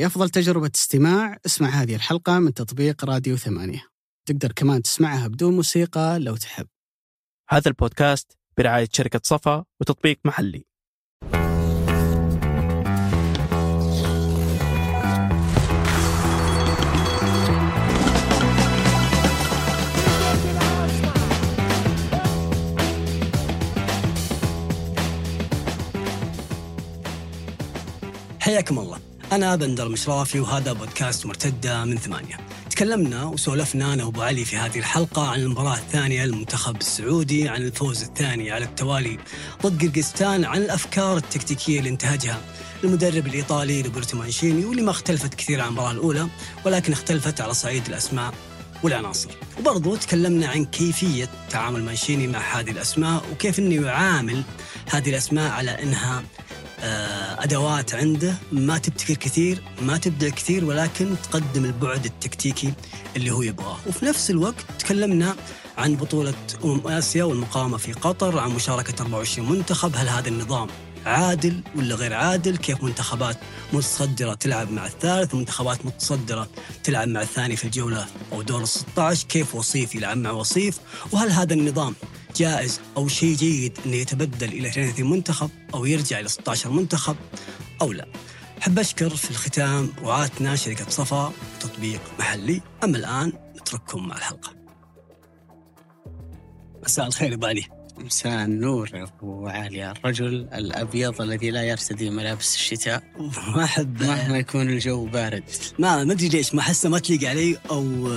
لأفضل تجربة استماع. اسمع هذه الحلقة من تطبيق راديو ثمانية. تقدر كمان تسمعها بدون موسيقى لو تحب. هذا البودكاست برعاية شركة صفا وتطبيق محلي. حياكم الله. أنا بندر مشرافي وهذا بودكاست مرتدة من ثمانية. تكلمنا وسولفنا أنا وأبو علي في هذه الحلقة عن المباراة الثانية للمنتخب السعودي عن الفوز الثاني على التوالي ضد قرقستان عن الأفكار التكتيكية اللي انتهجها المدرب الإيطالي روبرتو مانشيني واللي ما اختلفت كثير عن المباراة الأولى ولكن اختلفت على صعيد الأسماء والعناصر. وبرضو تكلمنا عن كيفية تعامل مانشيني مع هذه الأسماء وكيف أنه يعامل هذه الأسماء على أنها أدوات عنده. ما تبتكر كثير ما تبدع كثير ولكن تقدم البعد التكتيكي اللي هو يبغاه. وفي نفس الوقت تكلمنا عن بطولة أمم آسيا والمقامة في قطر عن مشاركة 24 منتخب. هل هذا النظام عادل ولا غير عادل؟ كيف منتخبات متصدرة تلعب مع الثالث؟ ومنتخبات متصدرة تلعب مع الثاني في الجولة أو دور ال 16 كيف وصيف يلعب مع وصيف؟ وهل هذا النظام جائز أو شيء جيد انه يتبدل إلى 32 منتخب أو يرجع إلى 16 منتخب أو لا. أحب أشكر في الختام رعاتنا شركة صفا تطبيق محلي، أما الآن نترككم مع الحلقة. مساء الخير ابو علي. النور يا ابو علي الرجل الأبيض الذي لا يرتدي ملابس الشتاء. ما أحب. مهما يكون الجو بارد. ما ما أدري ليش ما أحسه ما تليق علي أو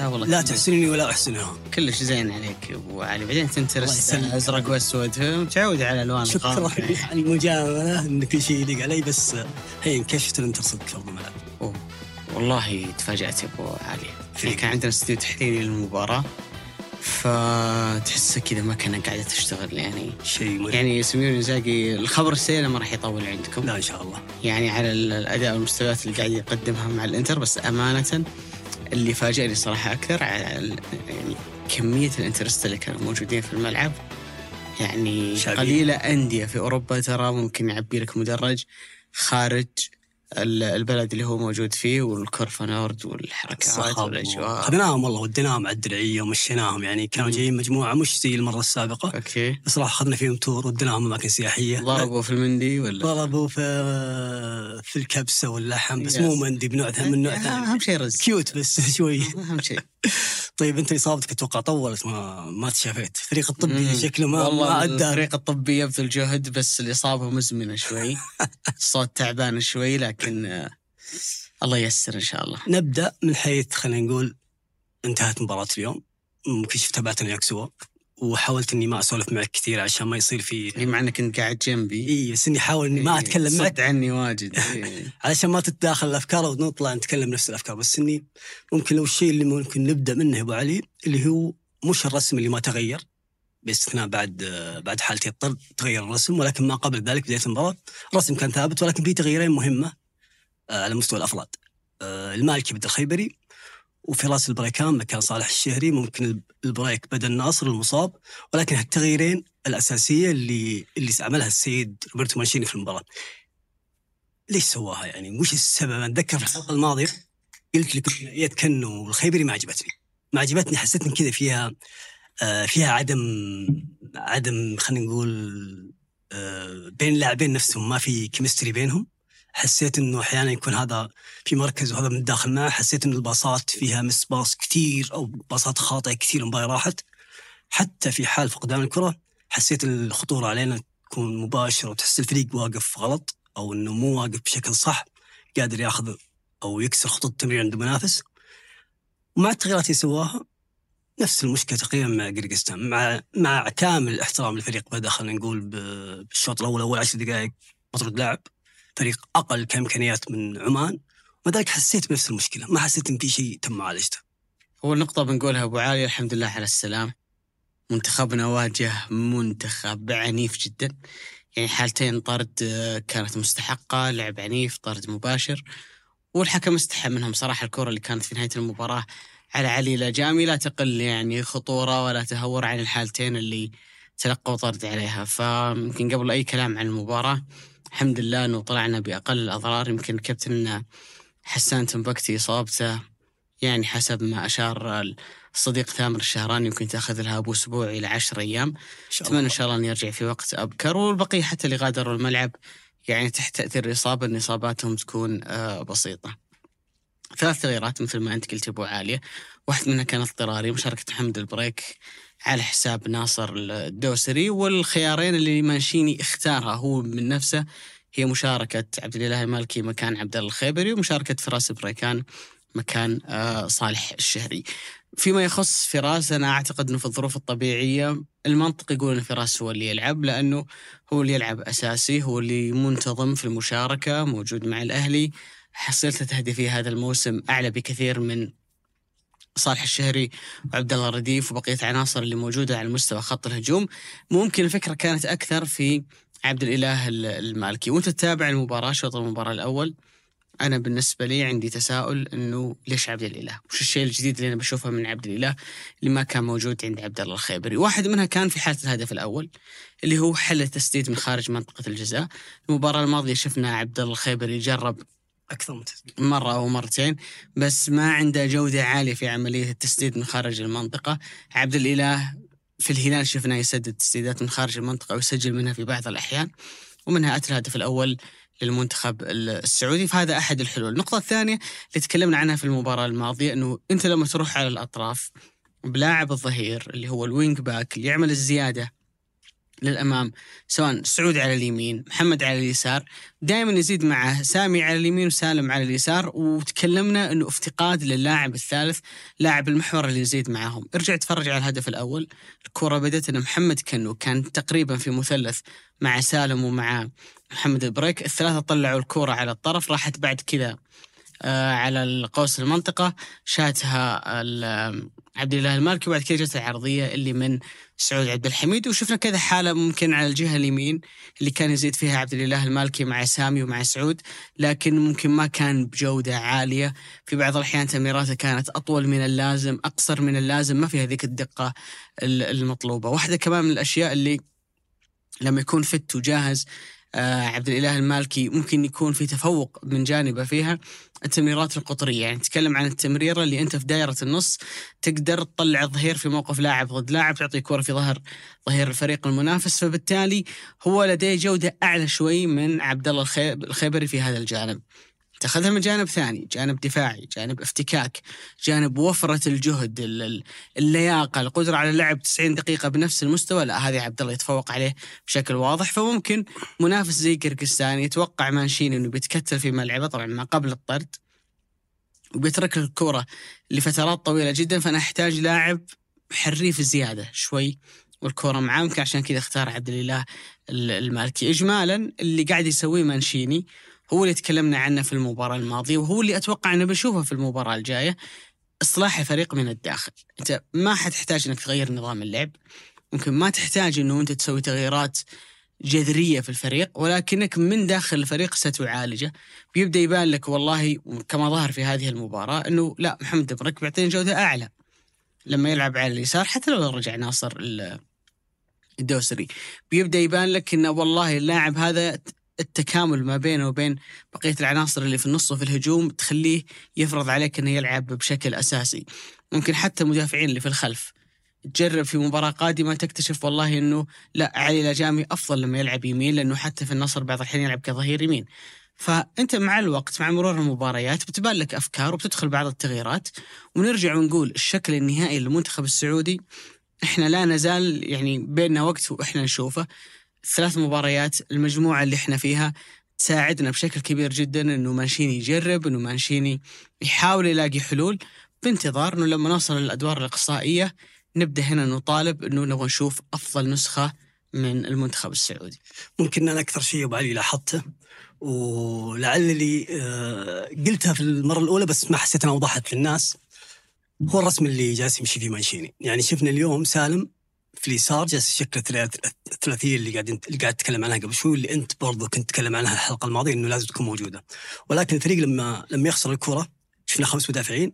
لا والله لا تحسنني ولا احسنها كلش زين عليك يا أبو علي. بعدين يسلمك. أزرق وأسود. متعود على ألوان شكرا. الغامقة يعني. على المجامله إن كل شيء يليق علي بس هي كيف شفت انت صدق في الملعب؟ والله تفاجأت يا أبو علي. إحنا كان عندنا استوديو تحليلي للمباراة. فتحسه كذا ما كان قاعدة تشتغل يعني شيء. يعني سمير إنزاجي الخبر السيء ما راح يطول عندكم لا إن شاء الله يعني على ال- الأداء والمستويات اللي قاعد يقدمها مع الإنتر بس أمانة اللي فاجأني صراحة أكثر على يعني كمية ال Interisti اللي كانوا موجودين في الملعب يعني شعبية. قليلة أندية في أوروبا ترى ممكن يعبي لك مدرج خارج البلد اللي هو موجود فيه وال Curva Nord والحركات والاجواء اخذناهم والله وديناهم على الدرعية ومشيناهم يعني. كانوا. جايين مجموعة مش زي المرة السابقة. أوكي. بس راح أخذنا فيهم tour وديناهم أماكن سياحية. ضربوا في المندي ولا؟ ضربوا في في الكبسة واللحم بس yes. مو مندي بنوع من نوع ثاني أهم شيء رز. cute بس شوي. أهم شيء. طيب أنت إصابتك أتوقع طولت ما ما تشافيت. الفريق الطبي. شكله ما والله ما أدى. الفريق الطبي يبذل جهد بس الإصابة مزمنة شوي. الصوت تعبان شوي لكن آه، الله ييسر إن شاء الله. نبدأ من حيث خلينا نقول انتهت مباراة اليوم. ممكن شفت تابعنا سوا وحاولت إني ما أسولف معك كثير عشان ما يصير في هي مع أنك كنت قاعد جنبي. إي بس إني أحاول إني ما أتكلم صد معك. عني واجد. إيه. علشان ما تتداخل الأفكار ونطلع نتكلم نفس الأفكار. بس إني ممكن لو الشيء اللي ممكن نبدأ منه أبو علي اللي هو مش الرسم اللي ما تغير باستثناء بعد بعد حالتي الطرد تغير الرسم ولكن ما قبل ذلك بداية المباراة الرسم كان ثابت ولكن في تغييرين مهمة آه، على مستوى الأفراد. آه، المالكي بدل الخيبري وفراس البريكان مكان صالح الشهري ممكن البريك بدل ناصر المصاب ولكن هالتغييرين الأساسية اللي اللي عملها السيد روبرتو مانشيني في المباراة. ليش سواها يعني؟ وش السبب؟ أتذكر في الحلقة الماضية قلت لك يد كنو والخيبري ما عجبتني. ما عجبتني حسيت إن كذا فيها آه فيها عدم عدم خلينا نقول آه بين اللاعبين نفسهم ما في كيمستري بينهم. حسيت إنه أحيانا يكون هذا في مركز وهذا من الداخل معه. حسيت ان الباصات فيها مس باص كثير أو باصات خاطئة كثير المباراه راحت. حتى في حال فقدان الكرة حسيت الخطورة علينا تكون مباشرة وتحس الفريق واقف غلط أو إنه مو واقف بشكل صح قادر ياخذ أو يكسر خطوط التمرير عند المنافس. ومع التغييرات اللي سواها نفس المشكلة تقريبا مع قرقستان مع مع كامل احترام الفريق بدا خلينا نقول بالشوط الأول أول عشر دقائق مطرد لاعب. فريق أقل كإمكانيات من عمان ومع ذلك حسيت بنفس المشكلة ما حسيت إن في شيء تم معالجته. أول نقطة بنقولها أبو علي الحمد لله على السلام منتخبنا واجه منتخب عنيف جدا. يعني حالتين طرد آه، كانت مستحقة لعب عنيف طرد مباشر والحكم استحى منهم. صراحة الكرة اللي كانت في نهاية المباراة على علي لاجامي لا تقل يعني خطورة ولا تهور عن الحالتين اللي تلقوا طرد عليها. فيمكن قبل أي كلام عن المباراة الحمد لله أنه طلعنا بأقل الأضرار. يمكن كابتننا حسان تنبكتي إصابته يعني حسب ما أشار الصديق ثامر الشهراني يمكن تاخذ لها أبو أسبوع إلى عشر أيام. إن شاء أتمنى إن شاء الله أن يرجع في وقت أبكر. والبقية حتى اللي غادروا الملعب يعني تحت تأثير الإصابة إن إصاباتهم تكون آه، بسيطة. ثلاث تغييرات مثل ما أنت قلت أبو علي، واحد منها كان اضطراري مشاركة محمد البريك. على حساب ناصر الدوسري والخيارين اللي مانشيني اختارها هو من نفسه هي مشاركة عبد الإله المالكي مكان عبد الله الخيبري ومشاركة فراس بريكان مكان آه، صالح الشهري. فيما يخص فراس أنا أعتقد إنه في الظروف الطبيعية المنطق يقول إن فراس هو اللي يلعب لأنه هو اللي يلعب أساسي هو اللي منتظم في المشاركة موجود مع الأهلي حصيلته تهديفيه هذا الموسم أعلى بكثير من صالح الشهري وعبد الله الرديف وبقية العناصر اللي موجودة على مستوى خط الهجوم ممكن الفكرة كانت أكثر في عبد الإله المالكي وأنت تتابع المباراة شوط المباراة الأول أنا بالنسبة لي عندي تساؤل إنه ليش عبد الإله؟ وش الشيء الجديد اللي أنا بشوفه من عبد الإله اللي ما كان موجود عند عبد الله الخيبري؟ واحد منها كان في حالة الهدف الأول اللي هو حل التسديد من خارج منطقة الجزاء. المباراة الماضية شفنا عبد الله الخيبري جرب أكثر من تسديد. مرة أو مرتين بس ما عنده جودة عالية في عملية التسديد من خارج المنطقة. عبد الإله في الهلال شفناه يسدد تسديدات من خارج المنطقة ويسجل منها في بعض الأحيان ومنها أتى الهدف الأول للمنتخب السعودي فهذا أحد الحلول. النقطة الثانية اللي تكلمنا عنها في المباراة الماضية أنه أنت لما تروح على الأطراف بلاعب الظهير اللي هو ال wing back اللي يعمل الزيادة للأمام سواء سعود على اليمين محمد على اليسار. دائما يزيد معه سامي على اليمين وسالم على اليسار وتكلمنا إنه افتقاد للاعب الثالث لاعب المحور اللي يزيد معهم ارجع تفرج على الهدف الأول. الكرة بدأت إن محمد كنو كان تقريبا في مثلث مع سالم ومع محمد البريك. الثلاثة طلعوا الكرة على الطرف راحت بعد كذا آه، على القوس المنطقة. شاتها عبد الله المالكي وبعد كذا جت العرضية اللي من سعود عبد الحميد وشفنا كذا حالة ممكن على الجهة اليمين اللي كان يزيد فيها عبد الله المالكي مع سامي ومع سعود لكن ممكن ما كان بجودة عالية. في بعض الأحيان تمريراته كانت أطول من اللازم أقصر من اللازم ما فيها ذيك الدقة المطلوبة. واحدة كمان من الأشياء اللي لما يكون فت وجاهز عبد الإله المالكي ممكن يكون في تفوق من جانبه فيها. التمريرات القطرية يعني نتكلم عن التمريرة اللي أنت في دائره النص تقدر تطلع الظهير في موقف لاعب ضد لاعب تعطي كره في ظهر ظهير الفريق المنافس. فبالتالي هو لديه جودة أعلى شوي من عبد الله الخيبري في هذا الجانب. تاخذها من جانب ثاني جانب دفاعي جانب افتكاك جانب وفرة الجهد اللياقة القدرة على اللعب 90 دقيقة بنفس المستوى. لا هذه عبد الله يتفوق عليه بشكل واضح. فممكن منافس زي كركستان يتوقع مانشيني إنه بيتكتل في ملعبه طبعا ما قبل الطرد وبيترك الكرة لفترات طويلة جدا فأنا أحتاج لاعب حريف زيادة شوي والكرة معاه ممكن عشان كذا اختار عبد الإله المالكي. إجمالا اللي قاعد يسويه مانشيني هو اللي تكلمنا عنه في المباراة الماضية وهو اللي أتوقع أنه بنشوفه في المباراة الجاية إصلاح الفريق من الداخل. أنت ما حتحتاج أنك تغير نظام اللعب ممكن ما تحتاج أنه أنت تسوي تغييرات جذرية في الفريق ولكنك من داخل الفريق ستعالجه. بيبدا يبان لك والله كما ظهر في هذه المباراة إنه لا محمد برك بيعطيني جودة أعلى. لما يلعب على اليسار حتى لو رجع ناصر الدوسري. بيبدأ يبان لك إنه والله اللاعب هذا التكامل ما بينه وبين بقية العناصر اللي في النص وفي الهجوم تخليه يفرض عليك إنه يلعب بشكل أساسي. ممكن حتى المدافعين اللي في الخلف. تجرب في مباراة قادمة تكتشف والله إنه لا علي الأجامي أفضل لما يلعب يمين لأنه حتى في النصر بعض الحين يلعب كظهير يمين. فأنت مع الوقت مع مرور المباريات بتبان لك أفكار وبتدخل بعض التغييرات. ونرجع ونقول الشكل النهائي للمنتخب السعودي إحنا لا نزال يعني بيننا وقت وإحنا نشوفه. ثلاث مباريات المجموعة اللي إحنا فيها تساعدنا بشكل كبير جدا إنه مانشيني يجرب إنه مانشيني يحاول يلاقي حلول بانتظار إنه لما نوصل للأدوار الإقصائية نبدأ هنا نطالب إنه نبغى نشوف أفضل نسخة من المنتخب السعودي. ممكن أنا أكثر شيء ابو علي لاحظته ولعلي آه، قلتها في المرة الأولى بس ما حسيت إنها وضحت للناس هو الرسم اللي جالس يمشي فيه مانشيني، يعني شفنا اليوم سالم في اليسار جالس يشكل الثلاثية اللي قاعد اللي قاعد تتكلم عنها قبل شوي اللي أنت برضو كنت تتكلم عنها الحلقة الماضية إنه لازم تكون موجودة. ولكن الفريق لما لما يخسر الكرة شفنا خمس مدافعين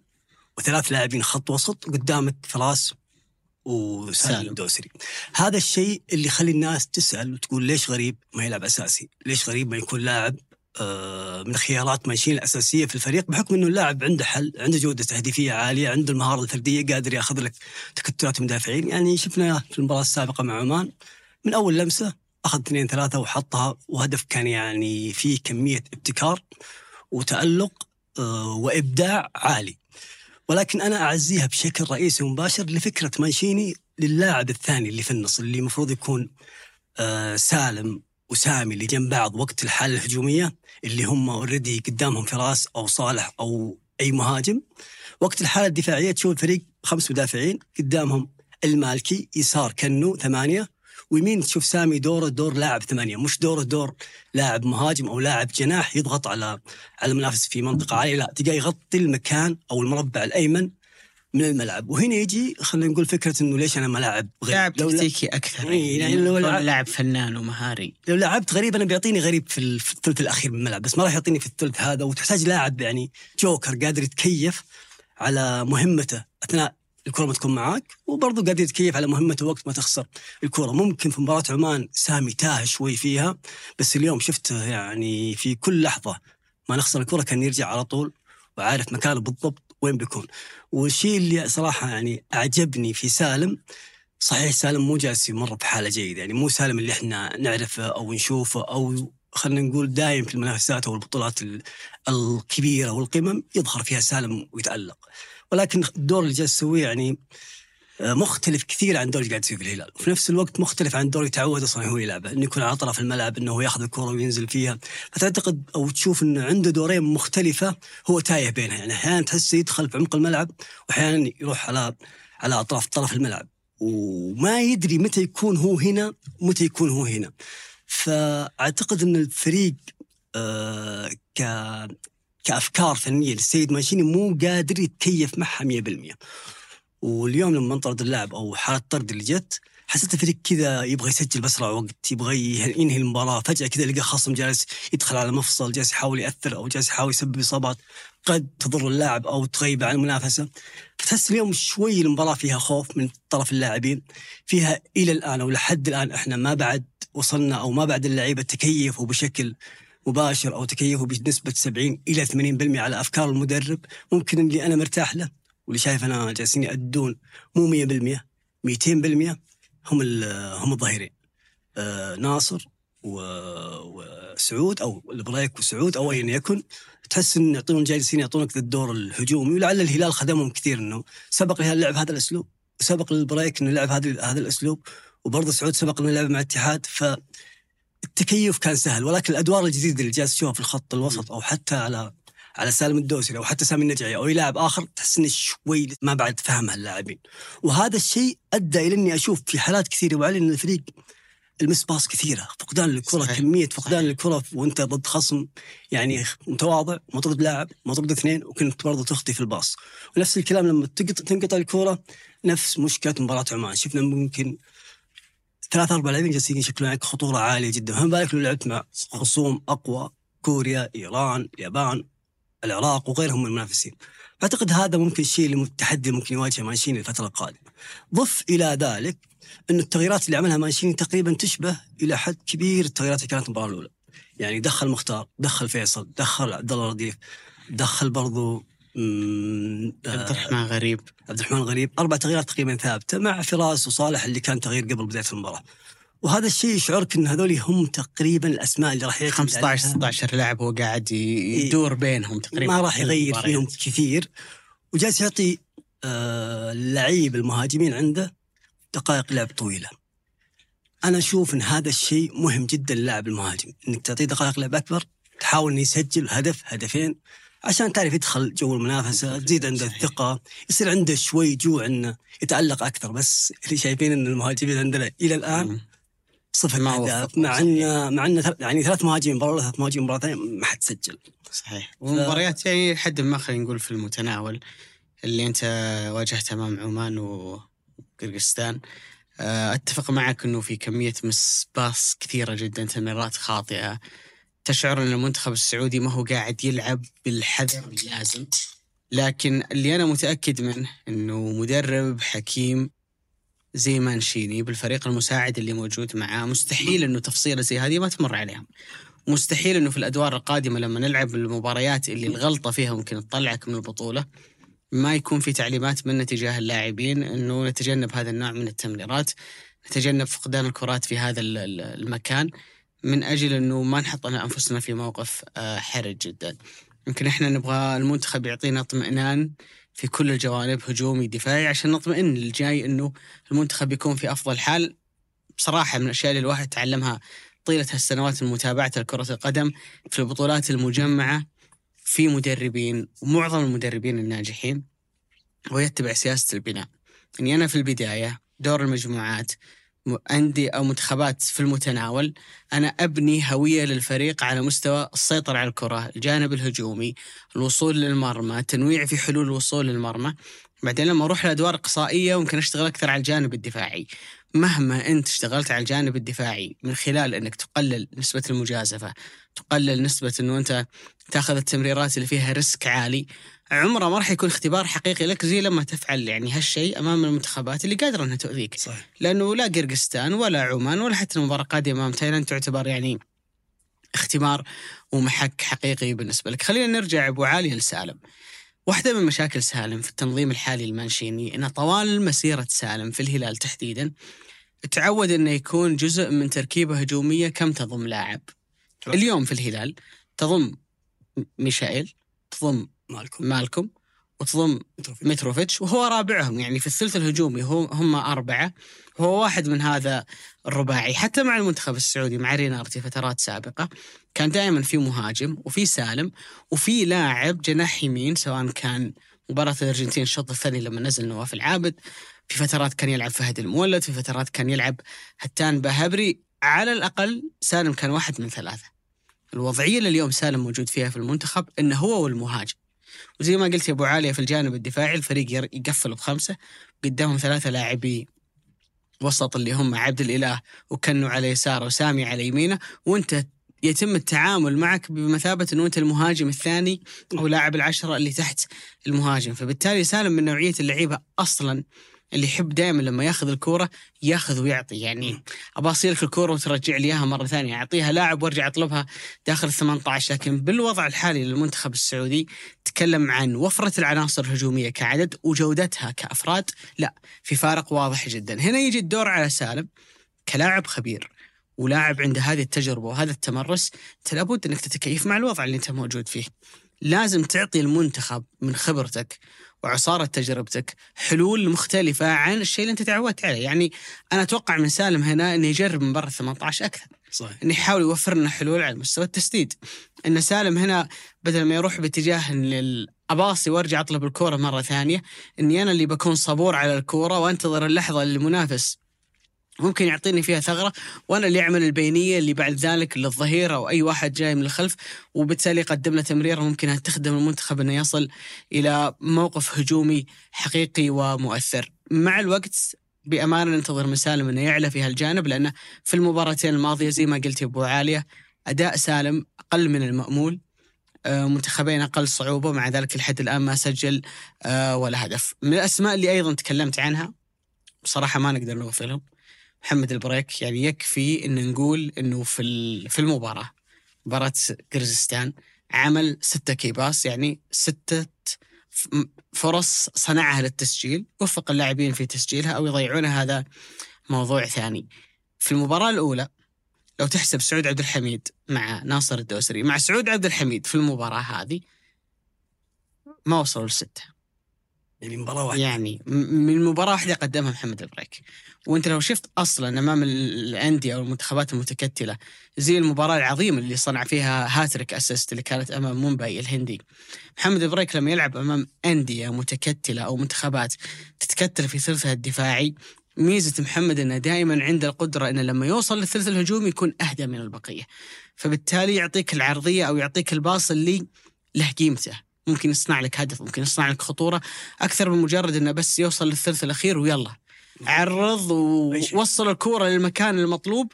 وثلاث لاعبين خط وسط قدامك فراس وسالم الدوسري. هذا الشيء اللي يخلي الناس تسأل وتقول ليش غريب ما يلعب أساسي؟ ليش غريب ما يكون لاعب من خيارات مانشيني الأساسية في الفريق بحكم إنه اللاعب عنده حل عنده جودة تهديفية عالية عنده المهارة الفردية قادر يأخذ لك تكتلات المدافعين يعني شفنا في المباراة السابقة مع عمان من أول لمسة أخذ اثنين ثلاثة وحطها وهدف كان يعني فيه كمية ابتكار وتألق آه، وإبداع عالي. ولكن أنا أعزيها بشكل رئيسي ومباشر لفكرة مانشيني للاعب الثاني اللي في النص اللي المفروض يكون آه، سالم وسامي اللي جنب بعض وقت الحالة الهجومية. اللي هم already قدامهم فراس أو صالح أو أي مهاجم. وقت الحالة الدفاعية تشوف الفريق خمس مدافعين قدامهم المالكي يسار كنو ثمانية ويمين تشوف سامي دورة دور لاعب ثمانية. مش دورة دور لاعب مهاجم أو لاعب جناح يضغط على على المنافس في منطقة عالية لا تلقاه يغطي المكان أو المربع الأيمن من الملعب. وهنا يجي خلينا نقول فكرة إنه ليش أنا ما لاعب غريب. لاعب تكتيكي أكثر إيه، يعني يعني لو لعب- لاعب فنان ومهاري. لو لعبت غريب أنا بيعطيني غريب في الثلث الأخير من الملعب بس ما راح يعطيني في الثلث هذا. وتحتاج لاعب يعني جوكر قادر يتكيف على مهمته أثناء الكرة ما تكون معاك وبرضه قادر يتكيف على مهمته وقت ما تخسر الكرة. ممكن في مباراة عمان سامي تاه شوي فيها بس اليوم شفته يعني في كل لحظة ما نخسر الكرة كان يرجع على طول وعارف مكانه بالضبط. وين بيكون. والشيء اللي صراحة يعني أعجبني في سالم صحيح سالم مو جالس مره بحالة جيدة يعني مو سالم اللي إحنا نعرفه أو نشوفه أو خلينا نقول دايم في المنافسات أو البطولات ال- الكبيرة والقمم يظهر فيها سالم ويتألق. ولكن الدور اللي جالس يسويه يعني مختلف كثير عن اللي قاعد يسويه في الهلال. وفي نفس الوقت مختلف عن اللي تعود أصلا هو يلعبه إنه يكون على طرف الملعب إنه هو ياخذ الكرة وينزل فيها. فتعتقد أو تشوف انه عنده دورين مختلفة هو تايه بينها. يعني أحيانا تحسه يدخل في عمق الملعب واحيانا يروح على على أطراف طرف الملعب. وما يدري متى يكون هو هنا ومتى يكون هو هنا. فأعتقد إن الفريق آه ك كأفكار فنية للسيد ماشيني مو قادر يتكيف معها 100% واليوم لما انطرد اللاعب أو حاله الطرد اللي جت حسيت الفريق كذا يبغى يسجل باسرع وقت يبغى ينهي المباراة. فجأة كذا لقى خصم جالس يدخل على مفصل جالس يحاول يأثر أو جالس يحاول يسبب إصابات. قد تضر اللاعب أو تغيب عن المنافسة. فتحس اليوم شوي المباراة فيها خوف من طرف اللاعبين. فيها إلى الآن أو لحد الآن إحنا ما بعد وصلنا أو ما بعد اللعيبة تكيفوا بشكل مباشر أو تكيفوا بنسبة 70 إلى 80% على أفكار المدرب. ممكن اللي أنا مرتاح له. واللي شايف أنا جالسين يأدون مو 100% 200% هم هم الظهيرين آه ناصر وسعود أو البريك وسعود أو ايا يكن تحس إن يعطون جالسين يعطونك ذا الدور الهجومي ولعل الهلال خدمهم كثير إنه سبق الهلال لعب هذا الأسلوب وسبق للبريك إنه لعب هذا هذا الأسلوب وبرضه سعود سبق إنه لعب مع الاتحاد ف التكيف كان سهل ولكن الأدوار الجديدة اللي جالس تشوفها في الخط الوسط أو حتى على على سالم الدوسري أو حتى سامي النجعي أو أي لاعب آخر تحس انه شوي ما بعد فهمها اللاعبين وهذا الشيء أدى إلى إني أشوف في حالات كثيرة وعلي إن الفريق ال miss pass كثيرة. فقدان الكرة صحيح. كمية فقدان صحيح. الكرة وأنت ضد خصم يعني متواضع مطرد لاعب مطرد اثنين وكنت برضو تخطي في الباص. ونفس الكلام لما تنقطع الكرة نفس مشكلة مباراة عمان. شفنا ممكن ثلاث أربع لاعبين جالسين يشكلون عليك خطورة عالية جدا. فما بالك لو لعبت مع خصوم أقوى كوريا إيران اليابان. العراق وغيرهم من المنافسين. أعتقد هذا ممكن الشيء اللي التحدي ممكن يواجهه مانشيني الفترة القادمة. ضف إلى ذلك أن التغييرات اللي عملها مانشيني تقريبا تشبه إلى حد كبير التغييرات اللي كانت المباراه الأولى. يعني دخل مختار دخل فيصل دخل عبد الله رديف دخل برضو مم، عبد آه، الرحمن غريب. عبد الرحمن غريب. أربع تغييرات تقريبا ثابتة مع فراس وصالح اللي كان تغيير قبل بداية المباراة. وهذا الشيء يشعرك إن هذول هم تقريبا الأسماء اللي راح يعتمد 15 عليها. 16 لاعب هو قاعد ي- يدور بينهم تقريبا ما راح يغير. فيهم كثير وجالس يعطي آه، اللعيب المهاجمين عنده دقائق لعب طويلة. أنا أشوف إن هذا الشيء مهم جدا للاعب المهاجم إنك تعطيه دقائق لعب أكبر تحاول إنه يسجل هدف هدفين عشان تعرف يدخل جو المنافسة تزيد عنده. الثقة يصير عنده شوي جوع إنه يتألق أكثر بس اللي شايفين إن المهاجمين عندنا إلى الآن. صفر ما اهداف مع ان مع إن يعني ثلاث مهاجمين مباراه ولا ثلاث مهاجمين مباراة ثانية ما حد سجل. صحيح. ومباريات يعني لحد ما خلينا نقول في المتناول اللي أنت واجهت أمام عمان وقرقستان. آه، أتفق معك إنه في كمية مس باص كثيرة جدا تمريرات خاطئة. تشعر إن المنتخب السعودي ما هو قاعد يلعب بالحذر اللازم لكن اللي أنا متأكد منه إنه مدرب حكيم زي مانشيني بالفريق المساعد اللي موجود معاه. مستحيل إنه تفصيلة زي هذه ما تمر عليهم. مستحيل إنه في الأدوار القادمة لما نلعب المباريات اللي الغلطة فيها ممكن تطلعك من البطولة ما يكون في تعليمات منا تجاه اللاعبين إنه نتجنب هذا النوع من التمريرات. نتجنب فقدان الكرات في هذا ال- ال- المكان من أجل إنه ما نحط أنفسنا في موقف آه، حرج جدا. يمكن إحنا نبغى المنتخب يعطينا اطمئنان في كل الجوانب هجومي دفاعي عشان نطمئن للجاي إنه المنتخب يكون في أفضل حال. بصراحة من الأشياء اللي الواحد تعلمها طيلة هالسنوات من متابعة كره القدم في البطولات المجمعة في مدربين ومعظم المدربين الناجحين ويتبع سياسة البناء. اني أنا في البداية دور المجموعات عندي أو منتخبات في المتناول أنا أبني هوية للفريق على مستوى السيطرة على الكرة، الجانب الهجومي، الوصول للمرمى، تنويع في حلول الوصول للمرمى، بعدين لما أروح الادوار الاقصائيه ممكن أشتغل أكثر على الجانب الدفاعي. مهما أنت اشتغلت على الجانب الدفاعي من خلال إنك تقلل نسبة المجازفة، تقلل نسبة إنه أنت تاخذ التمريرات اللي فيها risk عالي، عمره ما راح يكون اختبار حقيقي لك زي لما تفعل يعني هالشيء أمام المنتخبات اللي قادرة إنها تؤذيك. صحيح لأنه لا قرغزستان ولا عمان ولا حتى المباراة القادمة أمام تايلاند تعتبر يعني اختبار ومحك حقيقي بالنسبة لك. خلينا نرجع أبو علي لسالم. واحدة من مشاكل سالم في التنظيم الحالي المانشيني انه طوال مسيرة سالم في الهلال تحديدا تعود إنه يكون جزء من تركيبة هجومية كم تضم لاعب. اليوم في الهلال تضم ميشائيل تضم مالكم. مالكم. وتضم متروفيتش. وهو رابعهم. يعني في الثلث الهجومي هو هم أربعة. هو واحد من هذا الرباعي. حتى مع المنتخب السعودي مع رينارد في فترات سابقة كان دائما في مهاجم وفي سالم وفي لاعب جناح يمين سواء كان مباراة الأرجنتين الشوط الثاني لما نزل نواف العابد. في فترات كان يلعب فهد المولد. في فترات كان يلعب هتان بهبري. على الأقل سالم كان واحد من ثلاثة. الوضعية اللي اليوم سالم موجود فيها في المنتخب إنه هو والمهاجم. وزي ما قلت يا أبو عالية في الجانب الدفاعي الفريق يقفل بخمسة قدامهم ثلاثة لاعبي وسط اللي هم عبد الإله وكنو على يساره وسامي على يمينه وأنت يتم التعامل معك بمثابة أنه أنت المهاجم الثاني أو لاعب العشرة اللي تحت المهاجم. فبالتالي سالم من نوعية اللعيبة أصلا اللي يحب دائما لما ياخذ الكورة ياخذ ويعطي. يعني ابى اصيلك الكورة وترجع لي إياها مرة ثانية. أعطيها لاعب وأرجع أطلبها داخل ال 18 لكن بالوضع الحالي للمنتخب السعودي تكلم عن وفرة العناصر الهجومية كعدد وجودتها كأفراد. لا في فارق واضح جدا. هنا يجي الدور على سالم كلاعب خبير ولاعب عنده هذه التجربة وهذا التمرس. أنت لابد أنك تتكيف مع الوضع اللي أنت موجود فيه. لازم تعطي المنتخب من خبرتك وعصارة تجربتك حلول مختلفة عن الشيء اللي انت تعودت عليه. يعني أنا أتوقع من سالم هنا إنه يجرب من برا 18 أكثر. صحيح. إنه يحاول يوفر لنا حلول على مستوى التسديد. إن سالم هنا بدل ما يروح باتجاه اباصي وأرجع أطلب الكورة مرة ثانية إني أنا اللي بكون صبور على الكورة وأنتظر اللحظة اللي المنافس ممكن يعطيني فيها ثغرة وأنا اللي أعمل البينية اللي بعد ذلك للظهير أو أي واحد جاي من الخلف وبالتالي يقدم له تمريره ممكن تخدم المنتخب أنه يصل إلى موقف هجومي حقيقي ومؤثر. مع الوقت بأمانة ننتظر من سالم أنه يعلى في هالجانب لأنه في المباراتين الماضية زي ما قلت أبو عالية أداء سالم أقل من المأمول آه، منتخبين أقل صعوبة مع ذلك لحد الآن ما سجل آه، ولا هدف. من الأسماء اللي أيضا تكلمت عنها بصراحة ما نقدر نغفلهم محمد البريك يعني يكفي إن نقول إنه في في المباراة مباراة قرغزستان عمل ستة key pass يعني ستة فرص صنعها للتسجيل وفق اللاعبين في تسجيلها أو يضيعونها هذا موضوع ثاني. في المباراة الأولى لو تحسب سعود عبد الحميد مع ناصر الدوسري مع سعود عبد الحميد في المباراة هذه ما وصلوا لستة يعني مباراة واحدة. يعني من مباراة واحدة قدمها محمد البريك. وانت لو شفت أصلا أمام ال- الأندية أو المنتخبات المتكتلة زي المباراة العظيمة اللي صنع فيها هاتريك assist اللي كانت أمام مومباي الهندي. محمد البريك لما يلعب أمام أندية متكتلة أو منتخبات تتكتل في ثلثها الدفاعي ميزة محمد إنه دائما عنده القدرة إنه لما يوصل للثلث الهجومي يكون أهدى من البقية. فبالتالي يعطيك العرضية أو يعطيك الباص اللي له قيمته. ممكن يصنع لك هدف ممكن يصنع لك خطورة أكثر من مجرد إنه بس يوصل للثلث الأخير ويلا. عرض ووصل الكورة للمكان المطلوب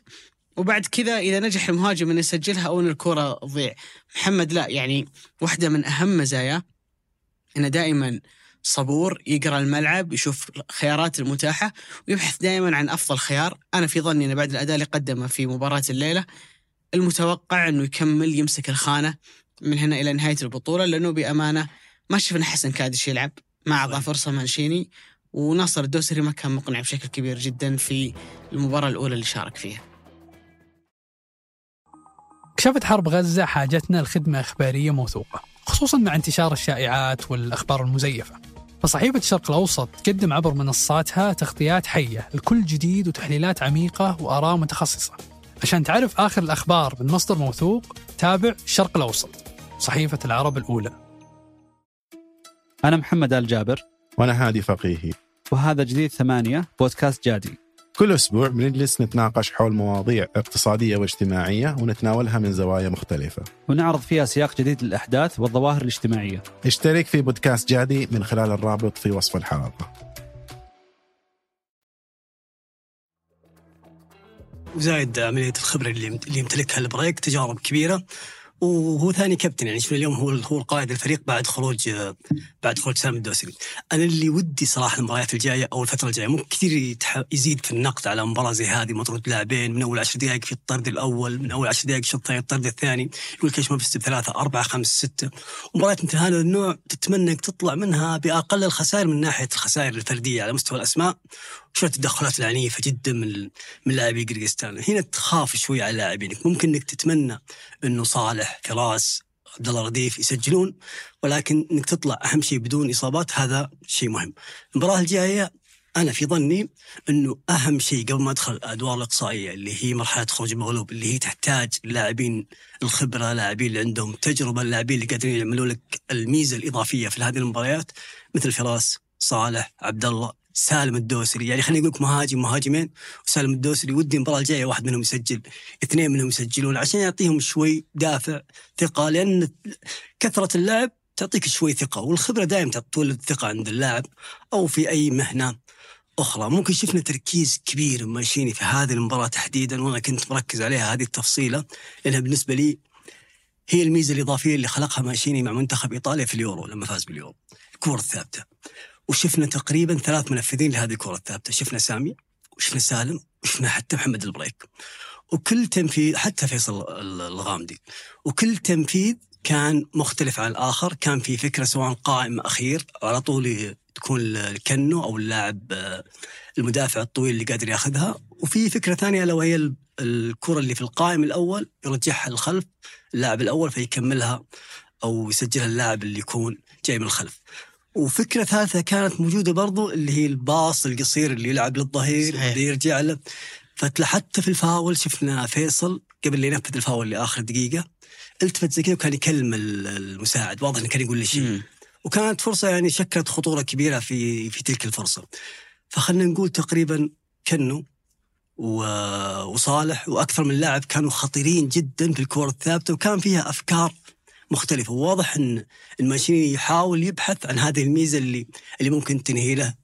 وبعد كذا إذا نجح المهاجم إنه يسجلها أو إن الكورة تضيع. محمد لا يعني واحدة من أهم مزاياه إنه دائما صبور يقرأ الملعب يشوف الخيارات المتاحة ويبحث دائما عن أفضل خيار. أنا في ظني إنه بعد الأداء اللي قدمه في مباراة الليلة المتوقع إنه يكمل يمسك الخانة من هنا إلى نهاية البطولة لأنه بأمانة ما شفنا حسن كادش يلعب. ما اعطى فرصة مانشيني وناصر الدوسري ما كان مقنع بشكل كبير جدا في المباراة الأولى اللي شارك فيها. كشفت حرب غزة حاجتنا لخدمة إخبارية موثوقة خصوصا مع انتشار الشائعات والأخبار المزيفة. فصحيفة الشرق الأوسط تقدم عبر منصاتها تغطيات حية لكل جديد وتحليلات عميقة وآراء متخصصة. عشان تعرف آخر الأخبار من مصدر موثوق تابع الشرق الأوسط. صحيفة العرب الأولى. أنا محمد آل جابر. وأنا هادي فقيهي. وهذا جديد ثمانية بودكاست جادي. كل أسبوع بنجلس نتناقش حول مواضيع اقتصادية واجتماعية ونتناولها من زوايا مختلفة. ونعرض فيها سياق جديد للأحداث والظواهر الاجتماعية. اشترك في بودكاست جادي من خلال الرابط في وصف الحلقة. وزايد عمليه الخبرة اللي اللي يمتلكها البريك تجارب كبيرة. وهو ثاني كابتن يعني شوف اليوم هو هو القائد الفريق بعد خروج بعد خروج سالم الدوسري. أنا اللي ودي صراحة المباريات الجاية أو الفترة الجاية ممكن كثير. يزيد في النقد على مباراة زي هذه مطرود لاعبين من أول 10 دقائق في الطرد الأول من أول 10 دقائق الشوط الثاني الطرد الثاني يقول لك ليش ما فزت بثلاثه أربعة خمسه ستة مباريات مثل هذا النوع تتمنى إنك تطلع منها بأقل الخسائر من ناحية الخسائر الفردية على مستوى الأسماء شوية التدخلات العنيفة جدا من من لاعبي قرقستان، هنا تخاف شوي على لاعبينك، ممكن إنك تتمنى إنه صالح فراس عبد الله رديف يسجلون ولكن إنك تطلع أهم شيء بدون إصابات هذا شيء مهم. المباراة الجاية أنا في ظني إنه أهم شيء قبل ما أدخل الأدوار الإقصائية اللي هي مرحلة خروج المغلوب اللي هي تحتاج اللاعبين الخبرة، اللاعبين اللي عندهم تجربة، اللاعبين اللي قادرين يعملوا لك الميزة الإضافية في هذه المباريات مثل فراس، صالح، عبد الله، سالم الدوسري. يعني خلينا نقول مهاجم مهاجمين وسالم الدوسري ودي المباراه الجاية واحد منهم يسجل اثنين منهم يسجلون عشان يعطيهم شوي دافع ثقة لأن كثرة اللعب تعطيك شوي ثقة والخبرة دائما تولد ثقه عند اللاعب أو في أي مهنة أخرى. ممكن شفنا تركيز كبير ماشيني في هذه المباراة تحديدا وأنا كنت مركز عليها هذه التفصيلة لانها بالنسبة لي هي الميزة الإضافية اللي خلقها مانشيني مع منتخب إيطاليا في اليورو لما فاز باليورو الكره الثابتة. وشفنا تقريبا ثلاث منفذين لهذه الكرة الثابتة. شفنا سامي وشفنا سالم وشفنا حتى محمد البريك. وكل تنفيذ حتى فيصل الغامدي. وكل تنفيذ كان مختلف عن الآخر. كان في فكرة سواء قائم أخير على طول تكون لكنو أو اللاعب المدافع الطويل اللي قادر ياخذها. وفي فكرة ثانية لو هي الكرة اللي في القائم الأول يرجعها للخلف اللاعب الأول فيكملها أو يسجلها اللاعب اللي يكون جاي من الخلف. وفكرة ثالثة كانت موجودة برضو اللي هي الباص القصير اللي يلعب للظهير اللي يرجع له حتى في الفاول شفنا فيصل قبل لا ينفذ الفاول لآخر دقيقة. التفت زي كذا وكان يكلم المساعد واضح إنه كان يقول له شيء. وكانت فرصة يعني شكلت خطورة كبيرة في في تلك الفرصة. فخلنا نقول تقريبا كنو وصالح وأكثر من لاعب كانوا خطيرين جدا في الكره الثابتة وكان فيها أفكار مختلفة. وواضح أن المانشيني يحاول يبحث عن هذه الميزة اللي اللي ممكن تنهي له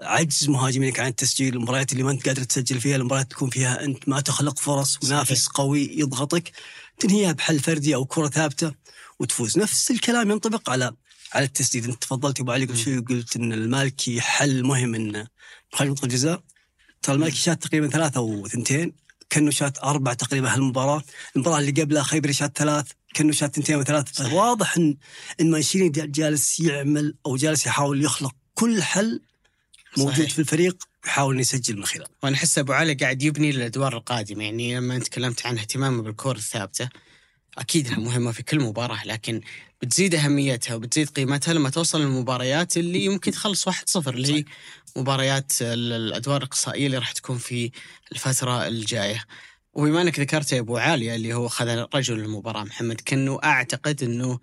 عجز مهاجمينك عن التسجيل. المباريات اللي ما أنت قادر تسجل فيها المباريات تكون فيها أنت ما تخلق فرص منافس صحيح. قوي يضغطك تنهيها بحل فردي أو كرة ثابتة وتفوز. نفس الكلام ينطبق على على التسديد. أنت تفضلت أبو علي قبل شوي قلت إن المالكي حل مهم انه خارج منطقه الجزاء. ترى المالكي شات تقريبا ثلاثة وثنتين كأنه شات أربع تقريبا هالمباراة. المباراة اللي قبلها خيبري شات ثلاث كأنه شات تنتين وثلاث واضح ان إن مانشيني جالس يعمل أو جالس يحاول يخلق كل حل موجود صحيح. في الفريق يحاول إنه يسجل من خلاله. وأنا أحس أبو علي قاعد يبني للادوار القادمة يعني لما أنت تكلمت عن اهتمامه بالكور الثابتة أكيد إنها مهمة في كل مباراة لكن بتزيد أهميتها وبتزيد قيمتها لما توصل للمباريات اللي يمكن تخلص 1-0 اللي هي مباريات الأدوار الإقصائية اللي راح تكون في الفترة الجاية. وبما انك ذكرت يا ابو عاليه اللي هو خذ رجل المباراة محمد كنو اعتقد انه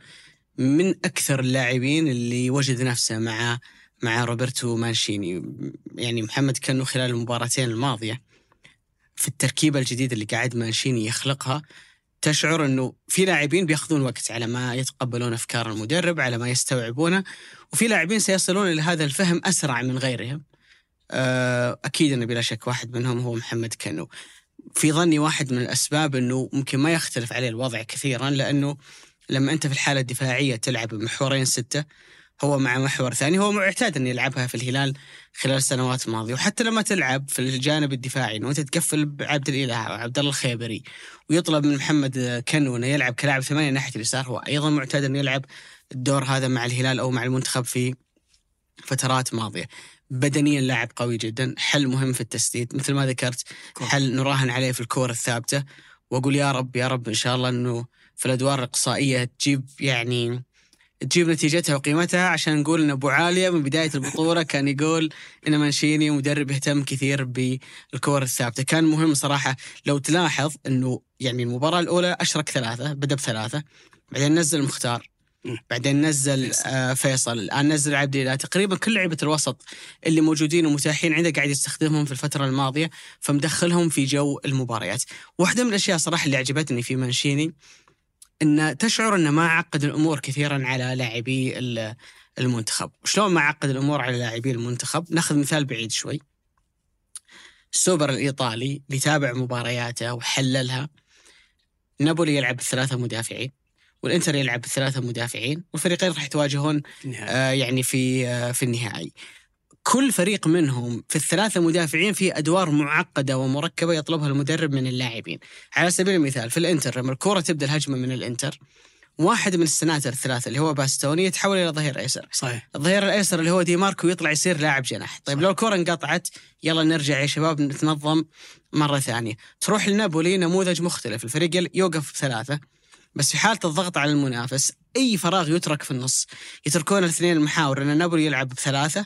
من أكثر اللاعبين اللي وجد نفسه مع مع روبرتو مانشيني. يعني محمد كنو خلال المباراتين الماضية في التركيبه الجديده اللي قاعد مانشيني يخلقها تشعر انه في لاعبين بياخذون وقت على ما يتقبلون افكار المدرب على ما يستوعبونه وفي لاعبين سيصلون إلى هذا الفهم اسرع من غيرهم. آه، أكيد انه بلا شك واحد منهم هو محمد كنو. في ظني واحد من الأسباب إنه ممكن ما يختلف عليه الوضع كثيرا لأنه لما أنت في الحالة الدفاعية تلعب بمحورين ستة هو مع محور ثاني هو معتاد إنه يلعبها في الهلال خلال السنوات الماضية. وحتى لما تلعب في الجانب الدفاعي وانت تقفل بعبد الإله أو عبد الله الخيبري ويطلب من محمد كنو انه يلعب كلاعب ثمانية ناحية اليسار هو أيضا معتاد إنه يلعب الدور هذا مع الهلال أو مع المنتخب في فترات ماضية. بدنيا لاعب قوي جدا حل مهم في التسديد. مثل ما ذكرت حل نراهن عليه في الكور الثابتة. وأقول يا رب يا رب إن شاء الله إنه في الأدوار الإقصائية تجيب يعني تجيب نتيجتها وقيمتها. عشان نقول إن أبو عالية من بداية البطولة كان يقول إن منشيني مدرب يهتم كثير بالكور الثابتة، كان مهم صراحة لو تلاحظ إنه يعني المباراة الأولى أشرك ثلاثة بدأ بثلاثة بعدين نزل مختار. بعدين نزل آه فيصل. الان نزل عبد الله. تقريبا كل لعيبة الوسط اللي موجودين ومتاحين عنده قاعد يستخدمهم في الفترة الماضية فمدخلهم في جو المباريات. واحدة من الأشياء صراحة اللي عجبتني في مانشيني إن تشعر إنه ما عقد الأمور كثيرا على لاعبي المنتخب. شلون ما عقد الأمور على لاعبي المنتخب؟ ناخذ مثال بعيد شوي. السوبر الإيطالي اللي تابع مبارياته وحللها نابولي يلعب بثلاثة مدافعين. والإنتر يلعب بثلاثه مدافعين والفريقين راح يتواجهون آه يعني في آه في النهائي. كل فريق منهم في الثلاثة مدافعين في أدوار معقدة ومركبة يطلبها المدرب من اللاعبين. على سبيل المثال في الإنتر لما الكرة تبدأ الهجمة من الإنتر واحد من السناتر الثلاثة اللي هو باستوني يتحول إلى ظهير أيسر. صحيح. الظهير الأيسر اللي هو دي ماركو يطلع يصير لاعب جناح. طيب لو الكرة انقطعت يلا نرجع يا شباب نتنظم مرة ثانية. تروح لنابولي نموذج مختلف. الفريق يوقف بثلاثة بس في حالة الضغط على المنافس أي فراغ يترك في النص. يتركون الاثنين المحاور أن نابولي يلعب بثلاثة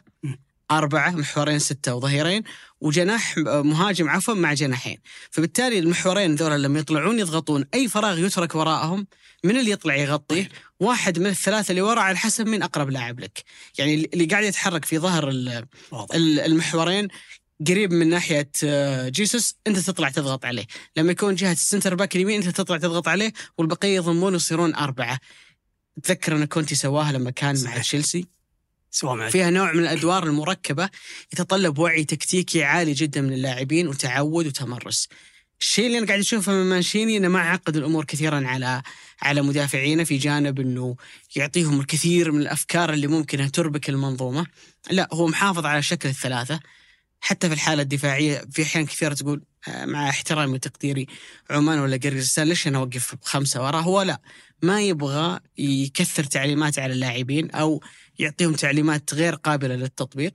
أربعة محورين ستة وظهيرين وجناح مهاجم عفوا مع جناحين. فبالتالي المحورين ذولا لما يطلعون يضغطون. أي فراغ يترك وراءهم من اللي يطلع يغطيه واحد من الثلاثة اللي وراء على حسب من أقرب لاعب لك. يعني اللي قاعد يتحرك في ظهر المحورين قريب من ناحية آه، جيسوس أنت تطلع تضغط عليه. لما يكون جهة ال center back اليمين أنت تطلع تضغط عليه والبقية يضمون ويصيرون أربعة. تذكر أن كونتي سواها لما كان صحيح. مع تشيلسي سواء فيها نوع من الأدوار المركبة يتطلب وعي تكتيكي عالي جدا من اللاعبين وتعود وتمرس. الشيء اللي أنا قاعد اشوفه من مانشيني إنه ما عقد الأمور كثيرا على على مدافعينه في جانب إنه يعطيهم الكثير من الأفكار اللي ممكن تربك المنظومة، لا هو محافظ على شكل الثلاثة. حتى في الحالة الدفاعية في أحيان كثيرة تقول آه، مع احترامي وتقديري عمان ولا قرقستان ليش أنا أوقف بخمسه وراه هو لا ما يبغى يكثر تعليمات على اللاعبين أو يعطيهم تعليمات غير قابلة للتطبيق